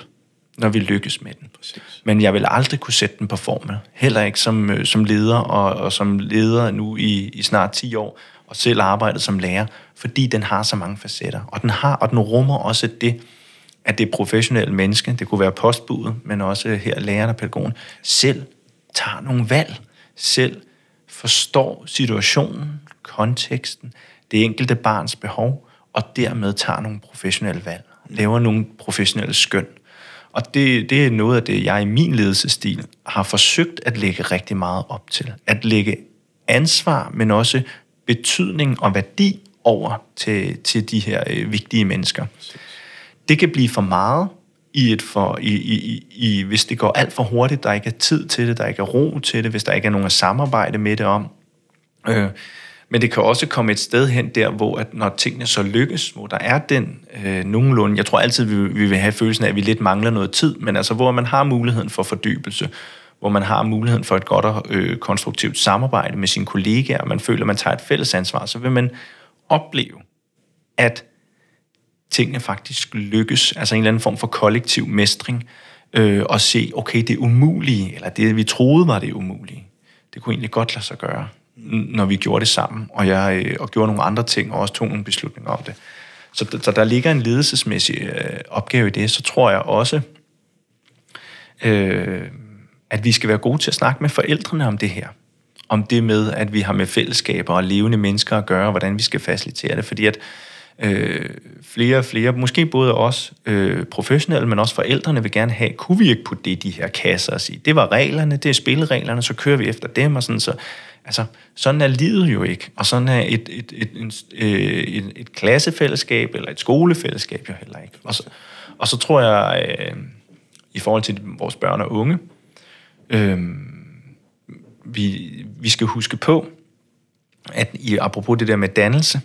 når vi lykkes med den. Præcis. Men jeg vil aldrig kunne sætte den på formel. Heller ikke som, øh, som leder, og, og som leder nu i, i snart 10 år, og selv arbejdet som lærer, fordi den har så mange facetter. Og den har, og den rummer også det, at det professionelle menneske, det kunne være postbudet, men også her læreren og pædagogen, selv tager nogle valg, selv forstår situationen, konteksten, det enkelte barns behov, og dermed tager nogle professionelle valg, laver nogle professionelle skøn. Og det, det er noget af det, jeg i min ledelsesstil har forsøgt at lægge rigtig meget op til. At lægge ansvar, men også betydning og værdi over til, til de her øh, vigtige mennesker. Det kan blive for meget, i et for, i, i, i, hvis det går alt for hurtigt, der ikke er tid til det, der ikke er ro til det, hvis der ikke er nogen at samarbejde med det om. Øh, men det kan også komme et sted hen der, hvor at når tingene så lykkes, hvor der er den øh, nogenlunde, jeg tror altid, vi, vi vil have følelsen af, at vi lidt mangler noget tid, men altså hvor man har muligheden for fordybelse, hvor man har muligheden for et godt og øh, konstruktivt samarbejde med sine kollegaer, og man føler, at man tager et fælles ansvar, så vil man opleve, at tingene faktisk lykkes, altså en eller anden form for kollektiv mestring, øh, og se, okay, det umulige, eller det, vi troede var det umulige, det kunne egentlig godt lade sig gøre, når vi gjorde det sammen, og jeg øh, og gjorde nogle andre ting, og også tog nogle beslutninger om det. Så, så der ligger en ledelsesmæssig øh, opgave i det. Så tror jeg også, øh, at vi skal være gode til at snakke med forældrene om det her. Om det med, at vi har med fællesskaber og levende mennesker at gøre, og hvordan vi skal facilitere det. Fordi at øh, flere og flere, måske både os øh, professionelle, men også forældrene vil gerne have, kunne vi ikke putte det i de her kasser og sige, det var reglerne, det er spillereglerne, så kører vi efter dem, og sådan så. Altså, sådan er livet jo ikke, og sådan er et, et, et, et, et, et, et klassefællesskab eller et skolefællesskab jo heller ikke. Og så, og så tror jeg, øh, i forhold til vores børn og unge, øh, vi, vi skal huske på, at i, apropos det der med dannelse,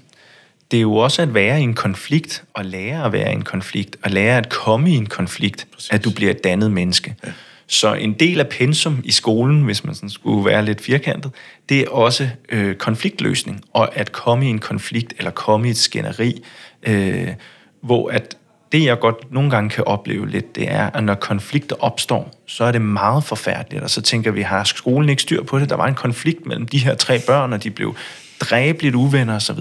det er jo også at være i en konflikt, og lære at være i en konflikt, og lære at komme i en konflikt, Præcis. at du bliver et dannet menneske. Ja. Så en del af pensum i skolen, hvis man sådan skulle være lidt firkantet, det er også øh, konfliktløsning, og at komme i en konflikt, eller komme i et skænderi, øh, hvor at det, jeg godt nogle gange kan opleve lidt, det er, at når konflikter opstår, så er det meget forfærdeligt, og så tænker vi, har skolen ikke styr på det? Der var en konflikt mellem de her tre børn, og de blev dræbeligt uvenner osv.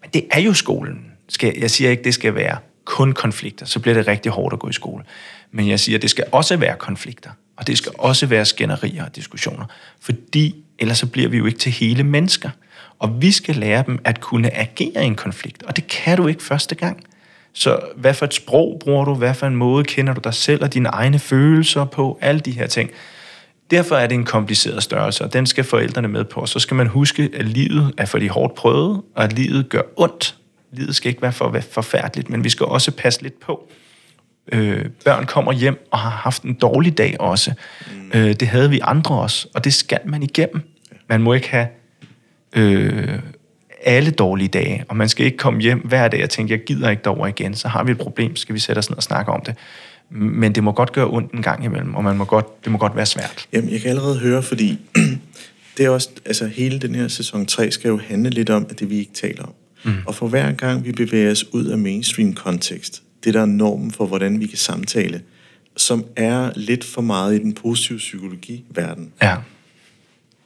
Men det er jo skolen. Skal, jeg siger ikke, det skal være kun konflikter, så bliver det rigtig hårdt at gå i skole. Men jeg siger, at det skal også være konflikter, og det skal også være skænderier og diskussioner, fordi ellers så bliver vi jo ikke til hele mennesker. Og vi skal lære dem at kunne agere i en konflikt, og det kan du ikke første gang. Så hvad for et sprog bruger du? Hvad for en måde kender du dig selv og dine egne følelser på? Alle de her ting. Derfor er det en kompliceret størrelse, og den skal forældrene med på. Så skal man huske, at livet er for de hårdt prøvet, og at livet gør ondt. Livet skal ikke være for forfærdeligt, men vi skal også passe lidt på. Øh, børn kommer hjem og har haft en dårlig dag også. Mm. Øh, det havde vi andre også, og det skal man igennem. Man må ikke have øh, alle dårlige dage, og man skal ikke komme hjem hver dag og tænke, jeg gider ikke derover igen, så har vi et problem, skal vi sætte os ned og snakke om det. Men det må godt gøre ondt en gang imellem, og man må godt, det må godt være svært. Jamen, jeg kan allerede høre, fordi det er også, altså hele den her sæson 3 skal jo handle lidt om, at det vi ikke taler om. Mm. Og for hver gang vi bevæger os ud af mainstream-kontekst, det der er normen for, hvordan vi kan samtale, som er lidt for meget i den positive psykologi-verden. Ja.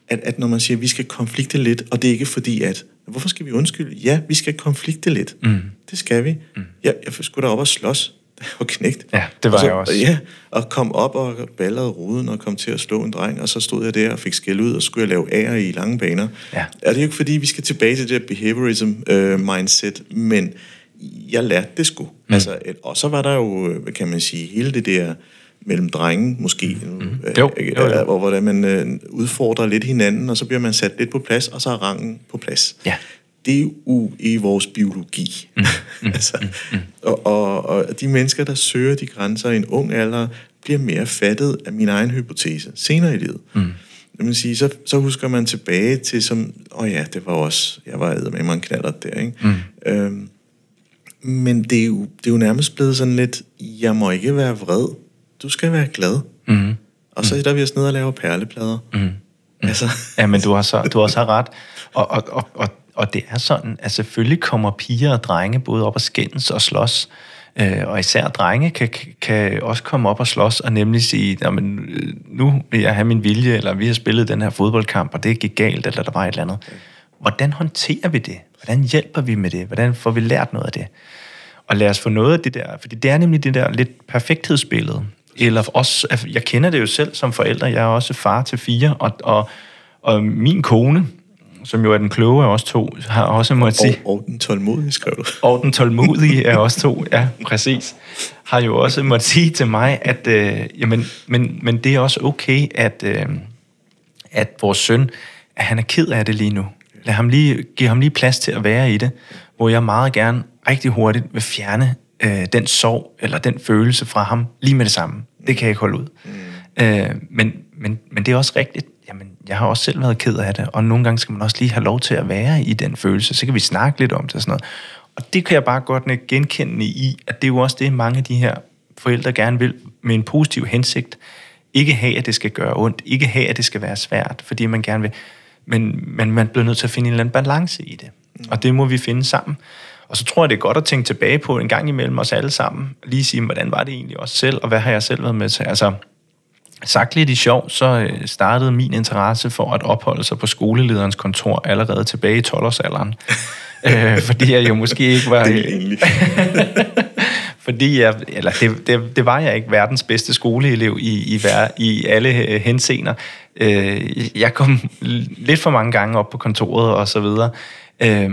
At, at når man siger, at vi skal konflikte lidt, og det er ikke fordi, at hvorfor skal vi undskylde? Ja, vi skal konflikte lidt. Mm. Det skal vi. Mm. Jeg, jeg skulle da op og slås og knægt. Ja, det var og så, jeg også. Ja, og kom op og ballede ruden og kom til at slå en dreng, og så stod jeg der og fik skæld ud, og skulle jeg lave ære i lange baner. Ja. Er det jo ikke fordi, vi skal tilbage til det der behaviorism-mindset, øh, men jeg lærte det sgu. Mm. Altså, og så var der jo, hvad kan man sige, hele det der mellem drenge, måske, mm. Mm. Jo, øh, jo, jo. hvor hvordan man øh, udfordrer lidt hinanden, og så bliver man sat lidt på plads, og så er rangen på plads. Ja. Det er jo i vores biologi. Mm. Mm. altså, mm. Mm. Og, og, og de mennesker, der søger de grænser i en ung alder, bliver mere fattet af min egen hypotese senere i livet. Mm. Jeg vil sige, så, så husker man tilbage til som, åh oh ja, det var også, jeg var med mig en knaller der, ikke? Mm. Øhm, men det er, jo, det er jo nærmest blevet sådan lidt, jeg må ikke være vred, du skal være glad. Mm. Og så sætter vi os ned og laver perleplader. Mm. Mm. Altså. Ja, men du har, så, du har så ret. Og, og, og, og, og det er sådan, at selvfølgelig kommer piger og drenge både op og skændes og slås. Øh, og især drenge kan, kan også komme op og slås og nemlig sige, jamen, nu vil jeg have min vilje, eller vi har spillet den her fodboldkamp, og det gik galt, eller der var et eller andet. Hvordan håndterer vi det? Hvordan hjælper vi med det? Hvordan får vi lært noget af det? Og lad os få noget af det der, fordi det er nemlig det der lidt perfekthedsbillede. Eller også, altså, jeg kender det jo selv som forælder, jeg er også far til fire, og, og, og min kone, som jo er den kloge af os to, har også måttet sige... Og, og den tålmodige, skrev du. Og den tålmodige af os to, ja, præcis. Har jo også måttet sige til mig, at øh, jamen, men, men det er også okay, at, øh, at vores søn, at han er ked af det lige nu. Lad ham lige, give ham lige plads til at være i det, hvor jeg meget gerne rigtig hurtigt vil fjerne øh, den sorg eller den følelse fra ham lige med det samme. Det kan jeg ikke holde ud. Mm. Øh, men, men, men det er også rigtigt. Jamen, jeg har også selv været ked af det, og nogle gange skal man også lige have lov til at være i den følelse. Så kan vi snakke lidt om det og sådan noget. Og det kan jeg bare godt genkende i, at det er jo også det, mange af de her forældre gerne vil med en positiv hensigt. Ikke have, at det skal gøre ondt. Ikke have, at det skal være svært, fordi man gerne vil. Men, men man bliver nødt til at finde en eller anden balance i det. Mm. Og det må vi finde sammen. Og så tror jeg, det er godt at tænke tilbage på en gang imellem os alle sammen. Lige sige, hvordan var det egentlig også selv, og hvad har jeg selv været med til? Altså, sagt lidt i sjov, så øh, startede min interesse for at opholde sig på skolelederens kontor allerede tilbage i 12-årsalderen. øh, fordi jeg jo måske ikke var... Det er egentlig. fordi jeg, eller det, det, det var jeg ikke verdens bedste skoleelev i, i, i alle øh, henseender. Øh, jeg kom lidt for mange gange op på kontoret og så videre. Øh,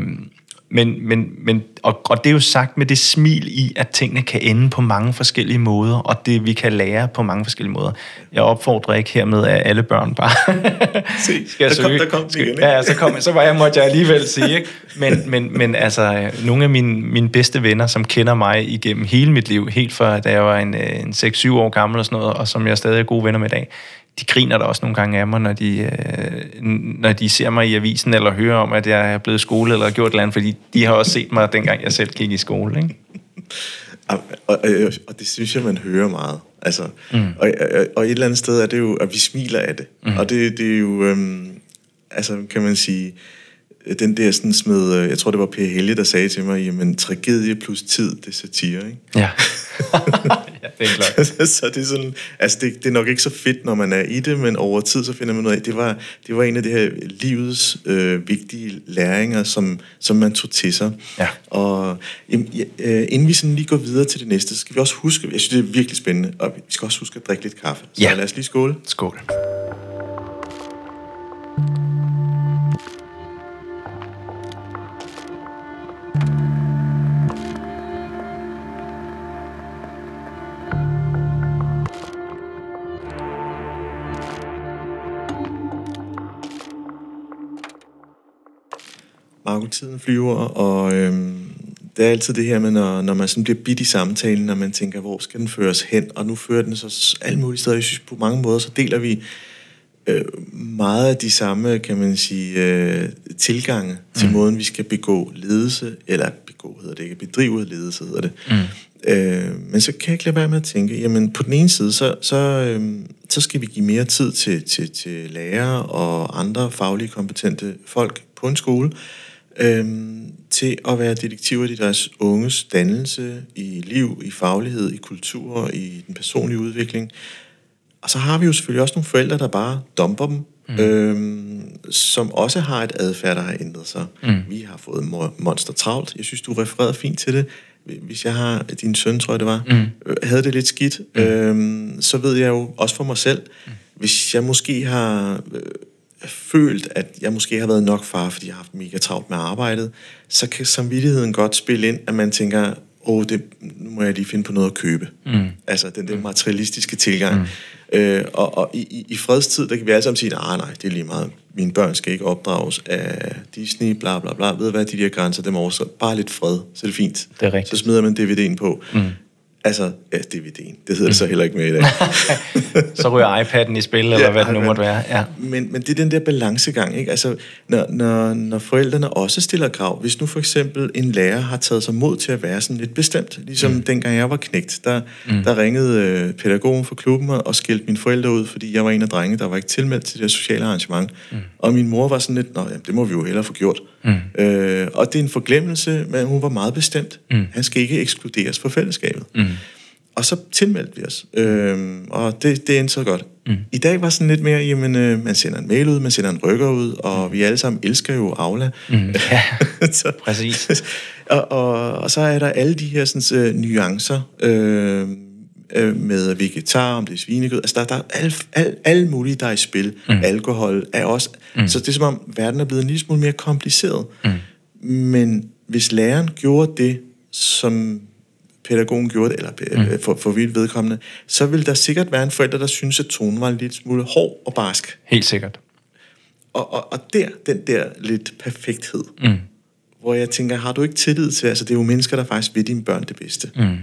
men, men, men, og, og det er jo sagt med det smil i, at tingene kan ende på mange forskellige måder, og det vi kan lære på mange forskellige måder. Jeg opfordrer ikke hermed, at alle børn bare Se, skal der, kom, der kom igen, ikke? Ja, så, kom, så var jeg, måtte jeg alligevel sige. Ikke? Men, men, men altså, nogle af mine, mine bedste venner, som kender mig igennem hele mit liv, helt fra da jeg var en, en 6-7 år gammel og sådan noget, og som jeg stadig er gode venner med i dag, de griner da også nogle gange af mig, når de, øh, når de ser mig i avisen, eller hører om, at jeg er blevet skole, eller gjort et eller andet, fordi de har også set mig, dengang jeg selv gik i skole. Ikke? Og, og, og det synes jeg, man hører meget. Altså, mm. og, og, og et eller andet sted er det jo, at vi smiler af det. Mm. Og det, det er jo, øhm, altså kan man sige, den der sådan smed, øh, jeg tror det var Per Helge, der sagde til mig, jamen tragedie plus tid, det er satire, ikke? Ja. ja, det er klart. så det er sådan, altså det, det er nok ikke så fedt, når man er i det, men over tid, så finder man ud af, det var, det var en af de her livets øh, vigtige læringer, som, som man tog til sig. Ja. Og jamen, ja, øh, inden vi sådan lige går videre til det næste, så skal vi også huske, jeg synes, det er virkelig spændende, og vi skal også huske at drikke lidt kaffe. Så ja. lad os lige skåle. Skål. Tiden flyver, og øhm, det er altid det her med, når, når man sådan bliver bidt i samtalen, når man tænker, hvor skal den føres hen? Og nu fører den så alle mulige steder. Jeg synes, på mange måder, så deler vi øh, meget af de samme, kan man sige, øh, tilgange til mm. måden, vi skal begå ledelse, eller begå hedder det ikke, bedrive ledelse hedder det. Mm. Øh, men så kan jeg ikke lade være med at tænke, jamen på den ene side, så, så, øh, så skal vi give mere tid til, til, til lærere og andre faglige kompetente folk på en skole, øhm, til at være detektiver i deres unges dannelse, i liv, i faglighed, i kultur, i den personlige udvikling. Og så har vi jo selvfølgelig også nogle forældre, der bare dumper dem, mm. øhm, som også har et adfærd, der har ændret sig. Mm. Vi har fået monster travlt. Jeg synes, du refererede fint til det. Hvis jeg har, din søn tror jeg det var, mm. Øh, havde det lidt skidt, mm. øhm, så ved jeg jo også for mig selv, mm. hvis jeg måske har... Øh, følt, at jeg måske har været nok far, fordi jeg har haft mega travlt med arbejdet, så kan samvittigheden godt spille ind, at man tænker, åh, oh, det, nu må jeg lige finde på noget at købe. Mm. Altså den der mm. materialistiske tilgang. Mm. Øh, og og i, i fredstid, der kan vi alle sammen sige, nej, nej, det er lige meget. Mine børn skal ikke opdrages af Disney, bla bla bla. Ved hvad, de der grænser, dem over, så bare lidt fred, så er det fint. Det er rigtigt. Så smider man DVD'en på. Mm. Altså, ja, DVD'en. Det hedder det så heller ikke med i dag. så ryger iPad'en i spil, eller ja, hvad det nu måtte være. Ja. Men, men det er den der balancegang, ikke? Altså, når, når, når forældrene også stiller krav. Hvis nu for eksempel en lærer har taget sig mod til at være sådan lidt bestemt, ligesom mm. dengang jeg var knægt, der, mm. der ringede øh, pædagogen fra klubben og skældte mine forældre ud, fordi jeg var en af drengene, der var ikke tilmeldt til det sociale arrangement. Mm. Og min mor var sådan lidt, nå, jamen, det må vi jo hellere få gjort. Mm. Øh, og det er en forglemmelse, men hun var meget bestemt. Mm. Han skal ikke ekskluderes fra fællesskabet. Mm. Og så tilmeldte vi os, øh, og det, det endte så godt. Mm. I dag var sådan lidt mere, jamen, øh, man sender en mail ud, man sender en rykker ud, og mm. vi alle sammen elsker jo Aula. Mm. Ja, så, præcis. og, og, og så er der alle de her sådan, øh, nuancer, øh, øh, med vegetar, om det er svinekød. Altså, der, der er alle, alle, alle mulige, der er i spil. Mm. Alkohol er også... Mm. Så det er som om, verden er blevet en lille smule mere kompliceret. Mm. Men hvis læreren gjorde det, som pædagogen gjorde det, eller mm. for, for vildt vedkommende, så vil der sikkert være en forælder, der synes, at tonen var en lille smule hård og barsk. Helt sikkert. Og, og, og der, den der lidt perfekthed, mm. hvor jeg tænker, har du ikke tillid til, altså det er jo mennesker, der faktisk vil dine børn det bedste. Mm.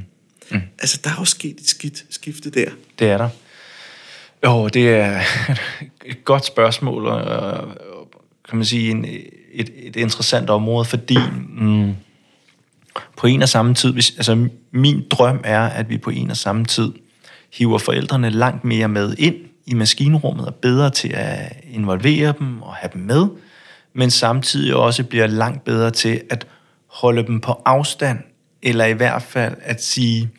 Mm. Altså, der er jo sket et skidt skifte der. Det er der. Jo, det er et godt spørgsmål, og kan man sige, en, et, et interessant område, fordi mm, på en og samme tid, hvis, altså min drøm er, at vi på en og samme tid hiver forældrene langt mere med ind i maskinrummet og bedre til at involvere dem og have dem med, men samtidig også bliver langt bedre til at holde dem på afstand, eller i hvert fald at sige,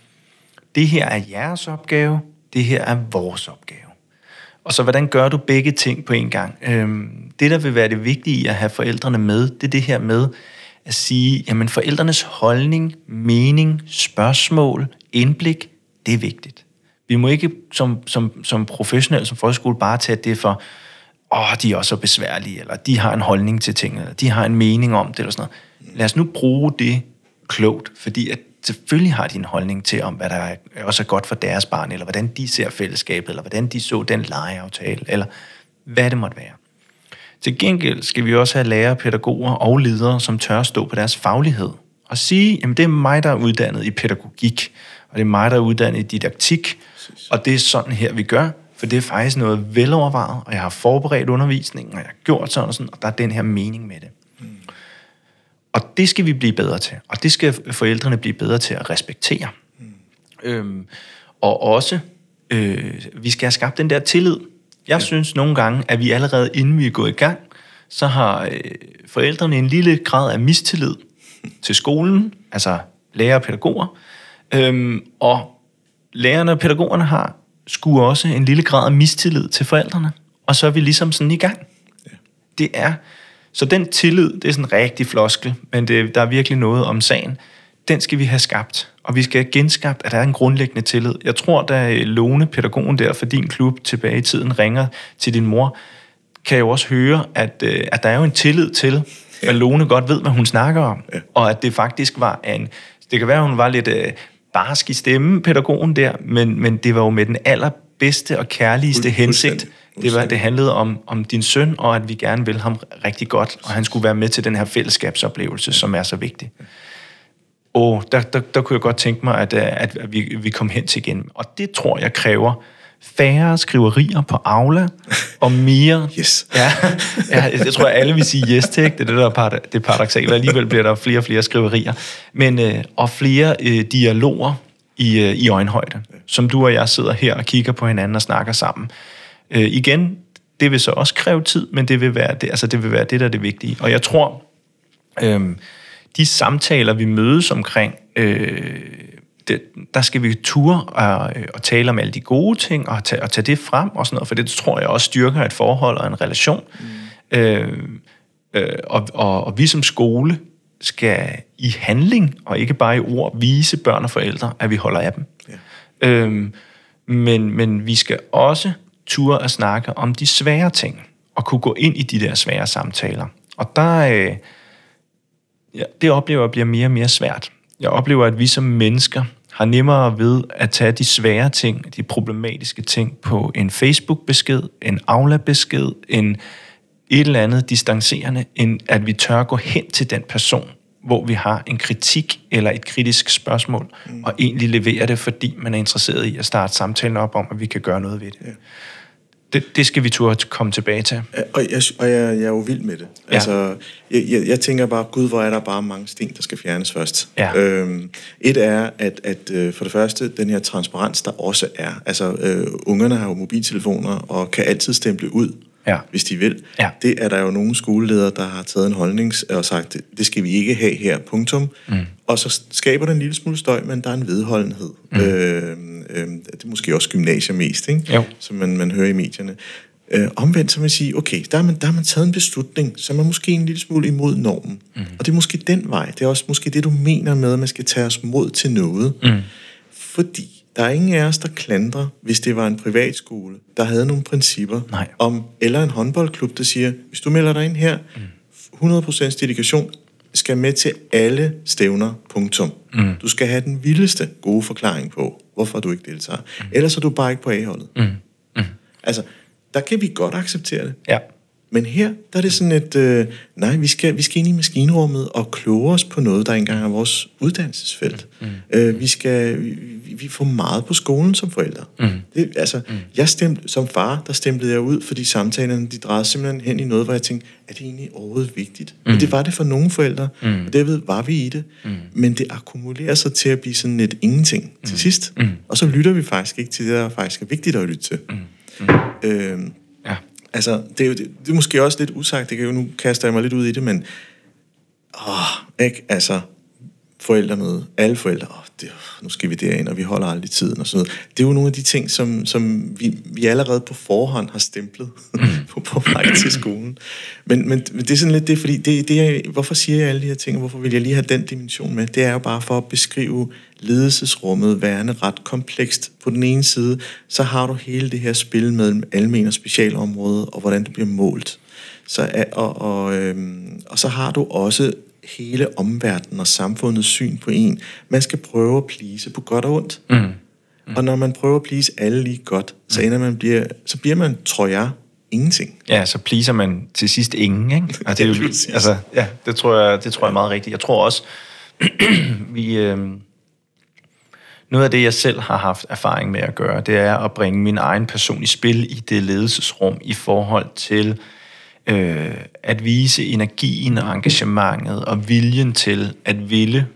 det her er jeres opgave, det her er vores opgave. Og så hvordan gør du begge ting på en gang? Øhm, det, der vil være det vigtige i at have forældrene med, det er det her med at sige, jamen forældrenes holdning, mening, spørgsmål, indblik, det er vigtigt. Vi må ikke som, som, som professionelle, som folkeskole, bare tage det for, åh, de er også så besværlige, eller de har en holdning til tingene, eller de har en mening om det, eller sådan noget. Lad os nu bruge det klogt, fordi at selvfølgelig har de en holdning til, om hvad der er, også er godt for deres barn, eller hvordan de ser fællesskabet, eller hvordan de så den legeaftale, eller hvad det måtte være. Til gengæld skal vi også have lærere, pædagoger og ledere, som tør stå på deres faglighed og sige, jamen det er mig, der er uddannet i pædagogik, og det er mig, der er uddannet i didaktik, og det er sådan her, vi gør, for det er faktisk noget velovervejet, og jeg har forberedt undervisningen, og jeg har gjort sådan og sådan, og der er den her mening med det. Og det skal vi blive bedre til, og det skal forældrene blive bedre til at respektere. Mm. Øhm, og også, øh, vi skal have skabt den der tillid. Jeg ja. synes nogle gange, at vi allerede inden vi er gået i gang, så har øh, forældrene en lille grad af mistillid til skolen, altså lærer og pædagoger. Øhm, og lærerne og pædagogerne har sgu også en lille grad af mistillid til forældrene. Og så er vi ligesom sådan i gang. Ja. Det er så den tillid, det er sådan en rigtig floskel, men det, der er virkelig noget om sagen. Den skal vi have skabt, og vi skal have genskabt, at der er en grundlæggende tillid. Jeg tror, da Lone, pædagogen der for din klub tilbage i tiden, ringer til din mor, kan jeg jo også høre, at, øh, at der er jo en tillid til, at Lone godt ved, hvad hun snakker om, og at det faktisk var en... Det kan være, at hun var lidt øh, barsk i stemme, pædagogen der, men, men det var jo med den allerbedste og kærligste hensigt, det, var, det handlede om, om din søn, og at vi gerne vil ham rigtig godt, og han skulle være med til den her fællesskabsoplevelse, som er så vigtig. Og der, der, der kunne jeg godt tænke mig, at, at vi, vi kom hen til igen. Og det tror jeg kræver færre skriverier på Aula, og mere... Yes. Ja, ja, jeg tror, at alle vil sige yes til, det er det, der er det paradoxale. Alligevel bliver der flere og flere skriverier. Men, øh, og flere øh, dialoger i, øh, i øjenhøjde, som du og jeg sidder her og kigger på hinanden og snakker sammen. Øh, igen, det vil så også kræve tid, men det vil være det, altså det, vil være det der er det vigtige. Og jeg tror, øh, de samtaler, vi mødes omkring, øh, det, der skal vi ture og, og tale om alle de gode ting, og tage, og tage det frem og sådan noget, for det tror jeg også styrker et forhold og en relation. Mm. Øh, øh, og, og, og vi som skole skal i handling, og ikke bare i ord, vise børn og forældre, at vi holder af dem. Ja. Øh, men, men vi skal også ture at snakke om de svære ting, og kunne gå ind i de der svære samtaler. Og der, øh, ja, det oplever jeg bliver mere og mere svært. Jeg oplever, at vi som mennesker har nemmere ved at tage de svære ting, de problematiske ting på en Facebook-besked, en Aula-besked, en et eller andet distancerende, end at vi tør gå hen til den person, hvor vi har en kritik eller et kritisk spørgsmål, mm. og egentlig levere det, fordi man er interesseret i at starte samtalen op om, at vi kan gøre noget ved det. Ja det, det skal vi turde komme tilbage til. Og jeg, og jeg, jeg er jo vild med det. Ja. Altså, jeg, jeg, jeg tænker bare, gud, hvor er der bare mange sten, der skal fjernes først. Ja. Øhm, et er, at, at øh, for det første, den her transparens, der også er. Altså, øh, ungerne har jo mobiltelefoner og kan altid stemple ud, Ja. hvis de vil. Ja. Det er der jo nogle skoleledere, der har taget en holdning og sagt, det- skal vi ikke have her, punktum. Mm. Og så skaber det en lille smule støj, men der er en vedholdenhed. Mm. Øh, øh, det er måske også gymnasier mest, ikke? Jo. som man, man hører i medierne. Øh, omvendt så man sige, okay, der har, man, der har man taget en beslutning, som er måske en lille smule imod normen. Mm. Og det er måske den vej. Det er også måske det, du mener med, at man skal tage os mod til noget. Mm. Fordi der er ingen af os, der klandrer, hvis det var en privatskole, der havde nogle principper Nej. om, eller en håndboldklub, der siger, hvis du melder dig ind her, 100% dedikation, skal med til alle stævner, punktum. Mm. Du skal have den vildeste gode forklaring på, hvorfor du ikke deltager. Mm. Ellers er du bare ikke på A-holdet. Mm. Mm. Altså, der kan vi godt acceptere det. Ja. Men her, der er det sådan et, øh, nej, vi skal, vi skal ind i maskinrummet og kloge os på noget, der engang er vores uddannelsesfelt. Mm. Øh, vi, skal, vi, vi- får meget på skolen som forældre. Mm. Det, altså, mm. jeg stemte, som far, der stemplede jeg ud, fordi samtalerne, de drejede simpelthen hen i noget, hvor jeg tænkte, er det egentlig overhovedet vigtigt? Mm. Men det var det for nogle forældre, mm. og derved var vi i det. Mm. Men det akkumulerer sig til at blive sådan et ingenting mm. til sidst. Mm. Og så lytter vi faktisk ikke til det, der faktisk er vigtigt at lytte til. Mm. Mm. Øh, Ja. Altså, det er, jo, det, det er måske også lidt usagt, det kan jo, nu kaster jeg mig lidt ud i det, men åh, ikke? Altså, forældremøde, alle forældre, oh, det, nu skal vi derind, og vi holder aldrig tiden og sådan noget. Det er jo nogle af de ting, som, som vi, vi allerede på forhånd har stemplet på, på vej til skolen. Men, men, men det er sådan lidt det, fordi det, det er, hvorfor siger jeg alle de her ting, og hvorfor vil jeg lige have den dimension med? Det er jo bare for at beskrive ledelsesrummet værende ret komplekst. På den ene side, så har du hele det her spil mellem almen og specialområdet, og hvordan det bliver målt. Så, og, og, øhm, og så har du også hele omverdenen og samfundets syn på en. Man skal prøve at please på godt og ondt. Mm. Mm. Og når man prøver at please alle lige godt, så, ender man bliver, så bliver man, tror jeg, ingenting. Ja, så pleaser man til sidst ingen, ikke? Og det, er jo, altså, ja, det tror jeg, det tror jeg er meget rigtigt. Jeg tror også, vi, øh, noget af det, jeg selv har haft erfaring med at gøre, det er at bringe min egen person i spil i det ledelsesrum i forhold til øh, at vise energien og engagementet og viljen til at ville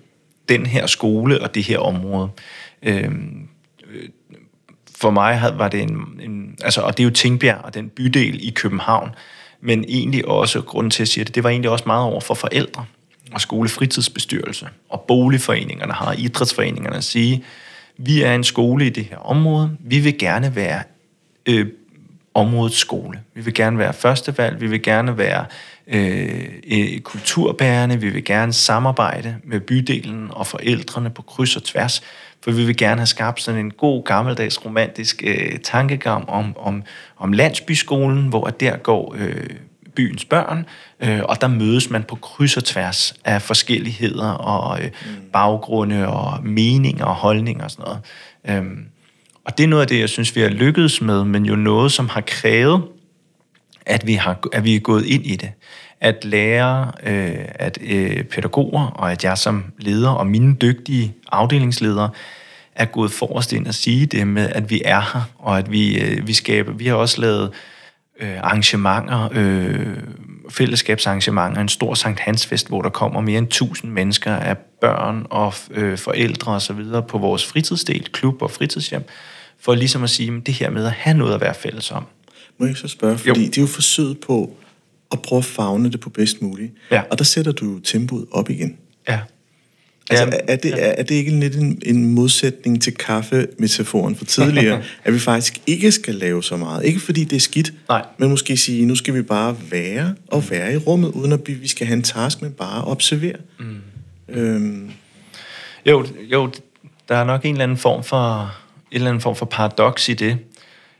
den her skole og det her område. Øhm, øh, for mig havde- var det en, en altså, og det er jo Tingbjerg og den bydel i København, men egentlig også, grunden til at sige det, det var egentlig også meget over for forældre og skolefritidsbestyrelse og boligforeningerne har idrætsforeningerne at sige, vi er en skole i det her område, vi vil gerne være øh, områdets skole. Vi vil gerne være førstevalg, vi vil gerne være øh, øh, kulturbærende, vi vil gerne samarbejde med bydelen og forældrene på kryds og tværs, for vi vil gerne have skabt sådan en god, gammeldags, romantisk øh, tankegang om, om, om landsbyskolen, hvor der går øh, byens børn, øh, og der mødes man på kryds og tværs af forskelligheder og øh, baggrunde og meninger og holdninger og sådan noget. Øhm, og det er noget af det, jeg synes, vi har lykkedes med, men jo noget, som har krævet, at vi, har, at vi er gået ind i det. At lære, øh, at øh, pædagoger, og at jeg som leder, og mine dygtige afdelingsledere, er gået forrest ind og sige det med, at vi er her, og at vi, øh, vi skaber. Vi har også lavet øh, arrangementer, øh, fællesskabsarrangementer, en stor Sankt Hansfest, hvor der kommer mere end 1000 mennesker af børn og øh, forældre osv. på vores fritidsdel, klub og fritidshjem, for ligesom at sige, at det her med at have noget at være fælles om. Må jeg så spørge? Fordi jo. det er jo forsøget på at prøve at fagne det på bedst muligt. Ja. Og der sætter du tempoet op igen. Ja. Altså, er, er, det, er, er det ikke lidt en, en modsætning til kaffemetaforen for tidligere, at vi faktisk ikke skal lave så meget? Ikke fordi det er skidt, Nej. men måske sige, nu skal vi bare være og være i rummet, uden at vi skal have en task, men bare observere. Mm. Øhm, Jo, jo, der er nok en eller anden form for, en eller anden form for paradoks i det.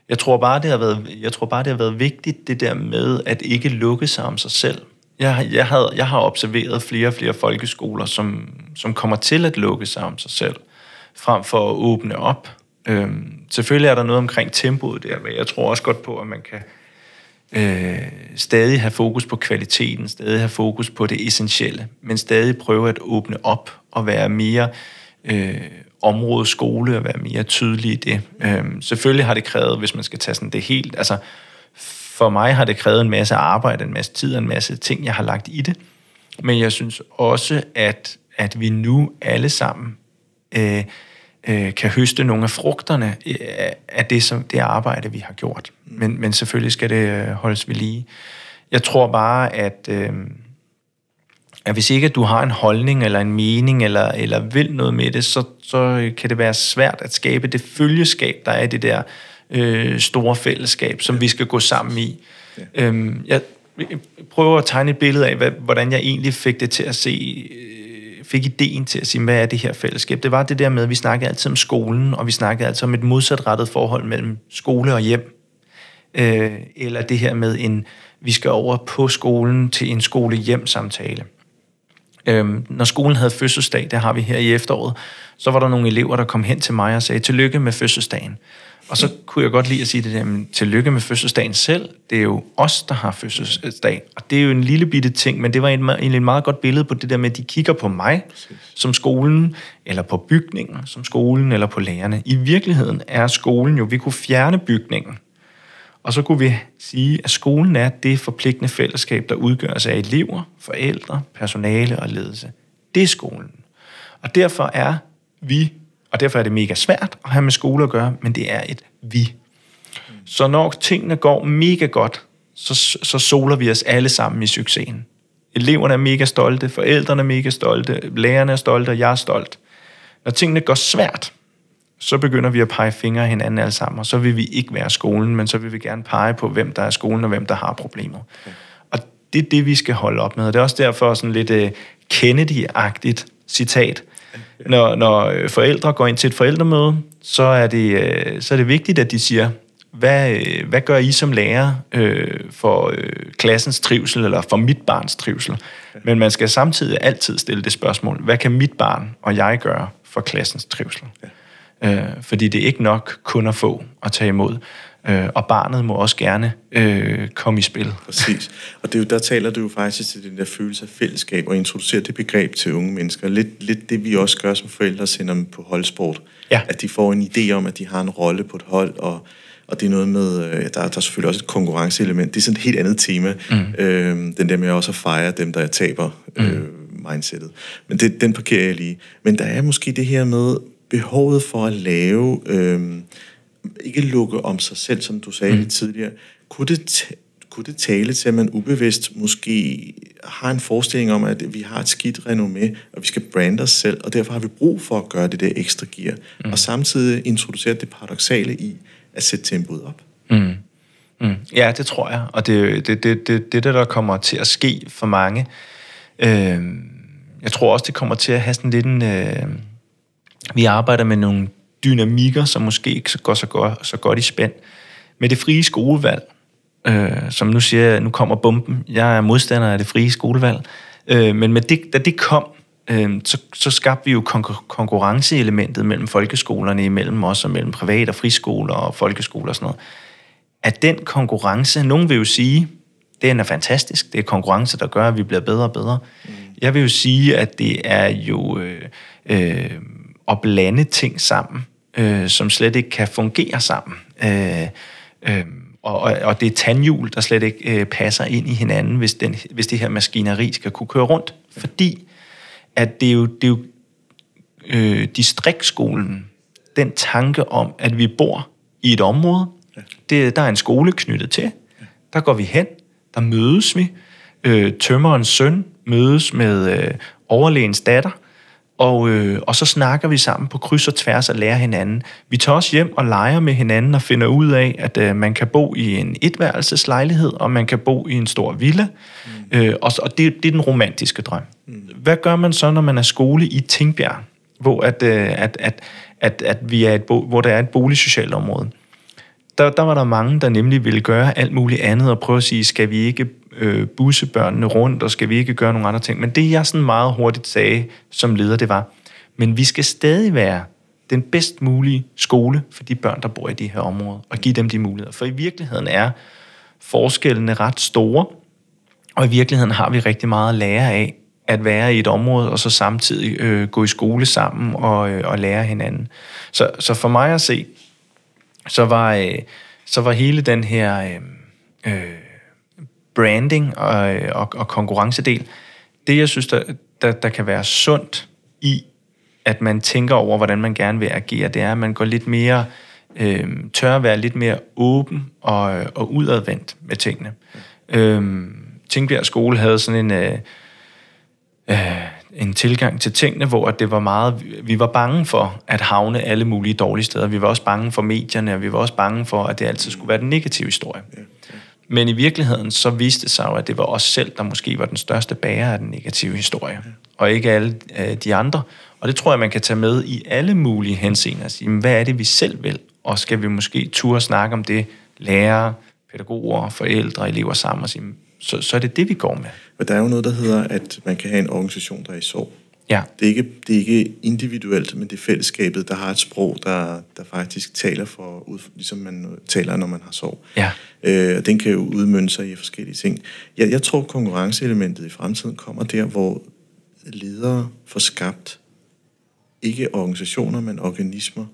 Jeg tror bare, det har været, jeg tror bare, det har været vigtigt, det der med at ikke lukke sig om sig selv. Jeg, jeg, havde, jeg har observeret flere og flere folkeskoler, som, som kommer til at lukke sig om sig selv, frem for at åbne op. Øhm, selvfølgelig er der noget omkring tempoet der, men jeg tror også godt på, at man kan øh, stadig have fokus på kvaliteten, stadig have fokus på det essentielle, men stadig prøve at åbne op og være mere øh, område skole og være mere tydelig i det. Øh, selvfølgelig har det krævet, hvis man skal tage sådan det helt, altså for mig har det krævet en masse arbejde, en masse tid og en masse ting, jeg har lagt i det. Men jeg synes også, at, at vi nu alle sammen øh, øh, kan høste nogle af frugterne øh, af det, som, det arbejde, vi har gjort. Men, men selvfølgelig skal det øh, holdes ved lige. Jeg tror bare, at, øh, at hvis ikke at du har en holdning eller en mening, eller, eller vil noget med det, så, så øh, kan det være svært at skabe det følgeskab, der er i det der øh, store fællesskab, som vi skal gå sammen i. Ja. Øhm, jeg prøver at tegne et billede af, hvad, hvordan jeg egentlig fik det til at se, øh, fik ideen til at sige, hvad er det her fællesskab? Det var det der med, at vi snakkede altid om skolen, og vi snakkede altid om et modsatrettet forhold mellem skole og hjem. Øh, eller det her med, en, vi skal over på skolen til en skole-hjem-samtale. Øhm, når skolen havde fødselsdag, det har vi her i efteråret, så var der nogle elever, der kom hen til mig og sagde, tillykke med fødselsdagen. Og så kunne jeg godt lide at sige det der, men tillykke med fødselsdagen selv. Det er jo os, der har fødselsdag. Og det er jo en lille bitte ting, men det var egentlig et meget godt billede på det der med, at de kigger på mig som skolen, eller på bygningen som skolen, eller på lærerne. I virkeligheden er skolen jo, vi kunne fjerne bygningen. Og så kunne vi sige, at skolen er det forpligtende fællesskab, der udgøres af elever, forældre, personale og ledelse. Det er skolen. Og derfor er vi og derfor er det mega svært at have med skole at gøre, men det er et vi. Så når tingene går mega godt, så, så soler vi os alle sammen i succesen. Eleverne er mega stolte, forældrene er mega stolte, lærerne er stolte, og jeg er stolt. Når tingene går svært, så begynder vi at pege fingre af hinanden alle sammen, og så vil vi ikke være skolen, men så vil vi gerne pege på, hvem der er skolen, og hvem der har problemer. Og det er det, vi skal holde op med. Og det er også derfor sådan lidt uh, Kennedy-agtigt citat, når, når forældre går ind til et forældremøde, så er det, øh, så er det vigtigt, at de siger, hvad, øh, hvad gør I som lærer øh, for øh, klassens trivsel, eller for mit barns trivsel? Men man skal samtidig altid stille det spørgsmål, hvad kan mit barn og jeg gøre for klassens trivsel? Ja. Øh, fordi det er ikke nok kun at få og tage imod. Øh, og barnet må også gerne øh, komme i spil. Præcis. Og det er jo, der taler du jo faktisk til den der følelse af fællesskab og introducerer det begreb til unge mennesker. Lidt, lidt det, vi også gør som forældre, sender dem på holdsport. Ja. At de får en idé om, at de har en rolle på et hold, og, og det er noget med, øh, der, der er selvfølgelig også et konkurrenceelement. Det er sådan et helt andet tema. Mm. Øh, den der med også at fejre dem, der taber mm. øh, mindsetet. Men det, den parkerer jeg lige. Men der er måske det her med behovet for at lave... Øh, ikke lukke om sig selv, som du sagde mm. lidt tidligere. Kunne det, kunne det tale til, at man ubevidst måske har en forestilling om, at vi har et skidt renommé, og vi skal brande os selv, og derfor har vi brug for at gøre det der ekstra gear, mm. og samtidig introducere det paradoxale i at sætte tempoet op. Mm. Mm. Ja, det tror jeg, og det det, det, det, det, der kommer til at ske for mange. Øh, jeg tror også, det kommer til at have sådan lidt en... Øh, vi arbejder med nogle dynamikker, som måske ikke går så godt, så godt i spænd. Med det frie skolevalg, øh, som nu siger nu kommer bomben, jeg er modstander af det frie skolevalg, øh, men med det, da det kom, øh, så, så skabte vi jo konkur- konkurrenceelementet mellem folkeskolerne, imellem os og mellem private og friskoler og folkeskoler og sådan noget. At den konkurrence, nogen vil jo sige, den er fantastisk, det er konkurrence, der gør, at vi bliver bedre og bedre. Mm. Jeg vil jo sige, at det er jo øh, øh, at blande ting sammen, øh, som slet ikke kan fungere sammen. Øh, øh, og, og det er tandhjul, der slet ikke øh, passer ind i hinanden, hvis, den, hvis det her maskineri skal kunne køre rundt. Fordi at det er jo, det er jo øh, distriktskolen, den tanke om, at vi bor i et område, det, der er en skole knyttet til, der går vi hen, der mødes vi, øh, tømmerens søn mødes med øh, overlægens datter, og, øh, og så snakker vi sammen på kryds og tværs og lærer hinanden. Vi tager også hjem og leger med hinanden og finder ud af, at øh, man kan bo i en etværelseslejlighed, og man kan bo i en stor villa. Mm. Øh, og, og det, det er den romantiske drøm. Mm. Hvad gør man så, når man er skole i Tingbjerg, hvor, at, øh, at, at, at, at vi er et bo, hvor der er et boligsocialt område? Der, der var der mange, der nemlig ville gøre alt muligt andet og prøve at sige, skal vi ikke øh, busse børnene rundt, og skal vi ikke gøre nogle andre ting. Men det, jeg sådan meget hurtigt sagde som leder, det var, men vi skal stadig være den bedst mulige skole for de børn, der bor i de her områder, og give dem de muligheder. For i virkeligheden er forskellene ret store, og i virkeligheden har vi rigtig meget at lære af at være i et område, og så samtidig øh, gå i skole sammen og, øh, og lære hinanden. Så, så for mig at se, så var, øh, så var hele den her... Øh, øh, branding og, og, og konkurrencedel, det jeg synes, der, der, der kan være sundt i at man tænker over, hvordan man gerne vil agere, det er, at man går lidt mere, øh, tør at være lidt mere åben og, og udadvendt med tingene. Øh, Tingbjerg skole havde sådan en, øh, øh, en tilgang til tingene, hvor det var meget, vi var bange for at havne alle mulige dårlige steder. Vi var også bange for medierne, og vi var også bange for, at det altid skulle være den negative historie. Men i virkeligheden, så viste det sig jo, at det var os selv, der måske var den største bærer af den negative historie, og ikke alle øh, de andre. Og det tror jeg, man kan tage med i alle mulige henseender sige, hvad er det, vi selv vil? Og skal vi måske turde snakke om det, lærere, pædagoger, forældre, elever sammen og sige, så, så er det det, vi går med. Men der er jo noget, der hedder, at man kan have en organisation, der er i sorg. Ja. Det er, ikke, det er ikke individuelt, men det er fællesskabet, der har et sprog, der, der faktisk taler for, ud, ligesom man taler, når man har sorg. Ja. Øh, og den kan jo udmønte sig i forskellige ting. Jeg, jeg tror, konkurrenceelementet i fremtiden kommer der, hvor ledere får skabt ikke organisationer, men organismer,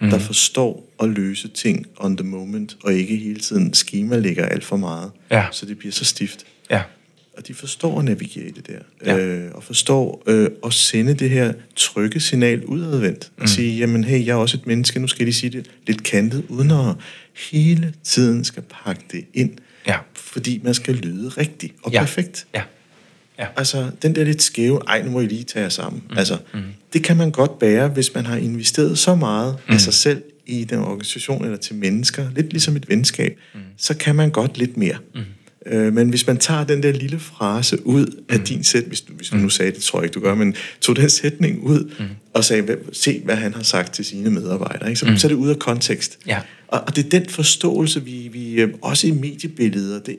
mm. der forstår at løse ting on the moment, og ikke hele tiden schema ligger alt for meget, Ja. så det bliver så stift. Ja. Og de forstår at navigere i det der. Ja. Øh, og forstår øh, at sende det her trygge signal udadvendt. Og sige, jamen hey, jeg er også et menneske, nu skal de sige det lidt kantet, uden at hele tiden skal pakke det ind. Ja. Fordi man skal lyde rigtigt og Ja. perfekt. Ja. Ja. Altså, den der lidt skæve, ej, nu må I lige tage jer sammen. Mm. Altså, mm. det kan man godt bære, hvis man har investeret så meget mm. af sig selv i den organisation eller til mennesker, lidt ligesom et venskab, mm. så kan man godt lidt mere. Mm. Øh, men hvis man tager den der lille frase ud af din sæt, hvis du, hvis du nu sagde det, tror jeg ikke du gør, men tog den sætning ud mm. og sagde, hvad, se hvad han har sagt til sine medarbejdere, ikke? Så, mm. så er det ud af kontekst. Ja. Og, og det er den forståelse, vi, vi øh, også i mediebilledet, det,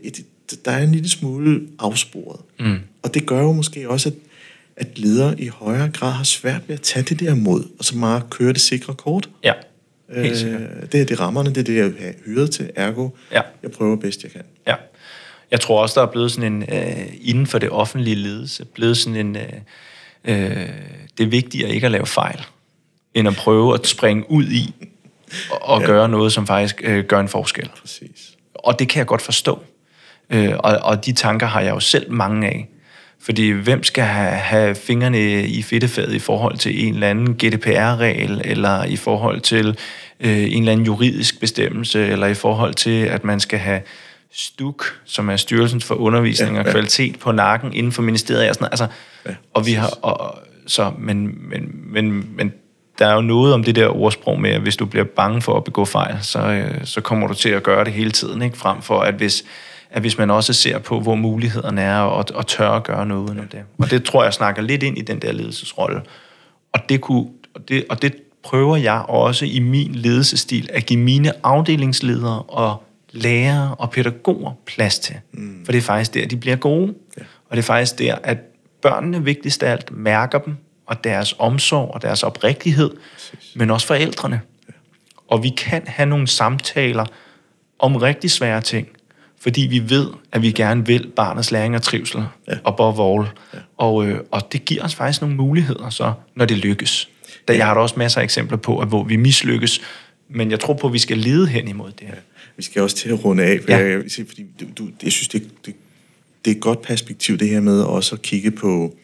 det, der er en lille smule afsporet. Mm. Og det gør jo måske også, at, at ledere i højere grad har svært ved at tage det der mod, og så meget køre det sikre kort. Ja. Helt sikkert. Øh, det er det rammerne, det er det, jeg er hyret til, ergo Ja. jeg prøver bedst, jeg kan. Ja. Jeg tror også, der er blevet sådan en, øh, inden for det offentlige ledelse, blevet sådan en, øh, øh, det er vigtigere ikke at lave fejl, end at prøve at springe ud i og, og ja. gøre noget, som faktisk øh, gør en forskel. Præcis. Og det kan jeg godt forstå. Øh, og, og de tanker har jeg jo selv mange af. Fordi hvem skal have, have fingrene i fedtefadet i forhold til en eller anden GDPR-regel, eller i forhold til øh, en eller anden juridisk bestemmelse, eller i forhold til, at man skal have STUK, som er Styrelsen for Undervisning Ja, og ja. Kvalitet på nakken inden for ministeriet. Og sådan, noget. altså, Ja, og vi har, og, så, men, men, men, men der er jo noget om det der ordsprog med, at hvis du bliver bange for at begå fejl, så, øh, så kommer du til at gøre det hele tiden, ikke? frem for at hvis, at hvis man også ser på, hvor mulighederne er, og, og tør at gøre noget udenom det. Og det tror jeg snakker lidt ind i den der ledelsesrolle. Og det, kunne, og det, og det prøver jeg også i min ledelsesstil at give mine afdelingsledere og lærere og pædagoger plads til. Mm. For det er faktisk der, de bliver gode. Ja. Og det er faktisk der, at børnene vigtigst af alt mærker dem, og deres omsorg og deres oprigtighed, Præcis. men også forældrene. Ja. Og vi kan have nogle samtaler om rigtig svære ting, fordi vi ved, at vi gerne vil barnets læring og trivsel ja. above all. Ja. Og, øh, og det giver os faktisk nogle muligheder, så, når det lykkes. Der, jeg har da også masser af eksempler på, at hvor vi mislykkes, men jeg tror på, at vi skal lede hen imod det her. Vi skal også til at runde af, for Ja. jeg, jeg, fordi du, du, jeg synes, det, det, det er et godt perspektiv, det her med også at kigge på,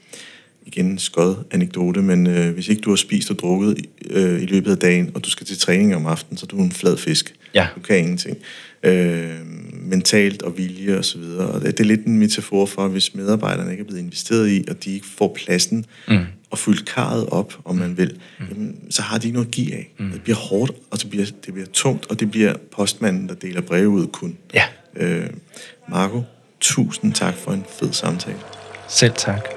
igen en skød anekdote, men øh, hvis ikke du har spist og drukket i, øh, i løbet af dagen, og du skal til træning om aftenen, så er du en flad fisk. Ja. Du kan ingenting. Øh, mentalt og vilje og så videre. Og det, det er lidt en metafor for, hvis medarbejderne ikke er blevet investeret i, og de ikke får pladsen mm. og fyldt karret op, om man vil, mm. jamen, så har de ikke noget at give af. Mm. Det bliver hårdt, og det bliver, det bliver tungt, og det bliver postmanden, der deler breve ud kun. Ja, Øh, Marco, tusind tak for en fed samtale. selv tak.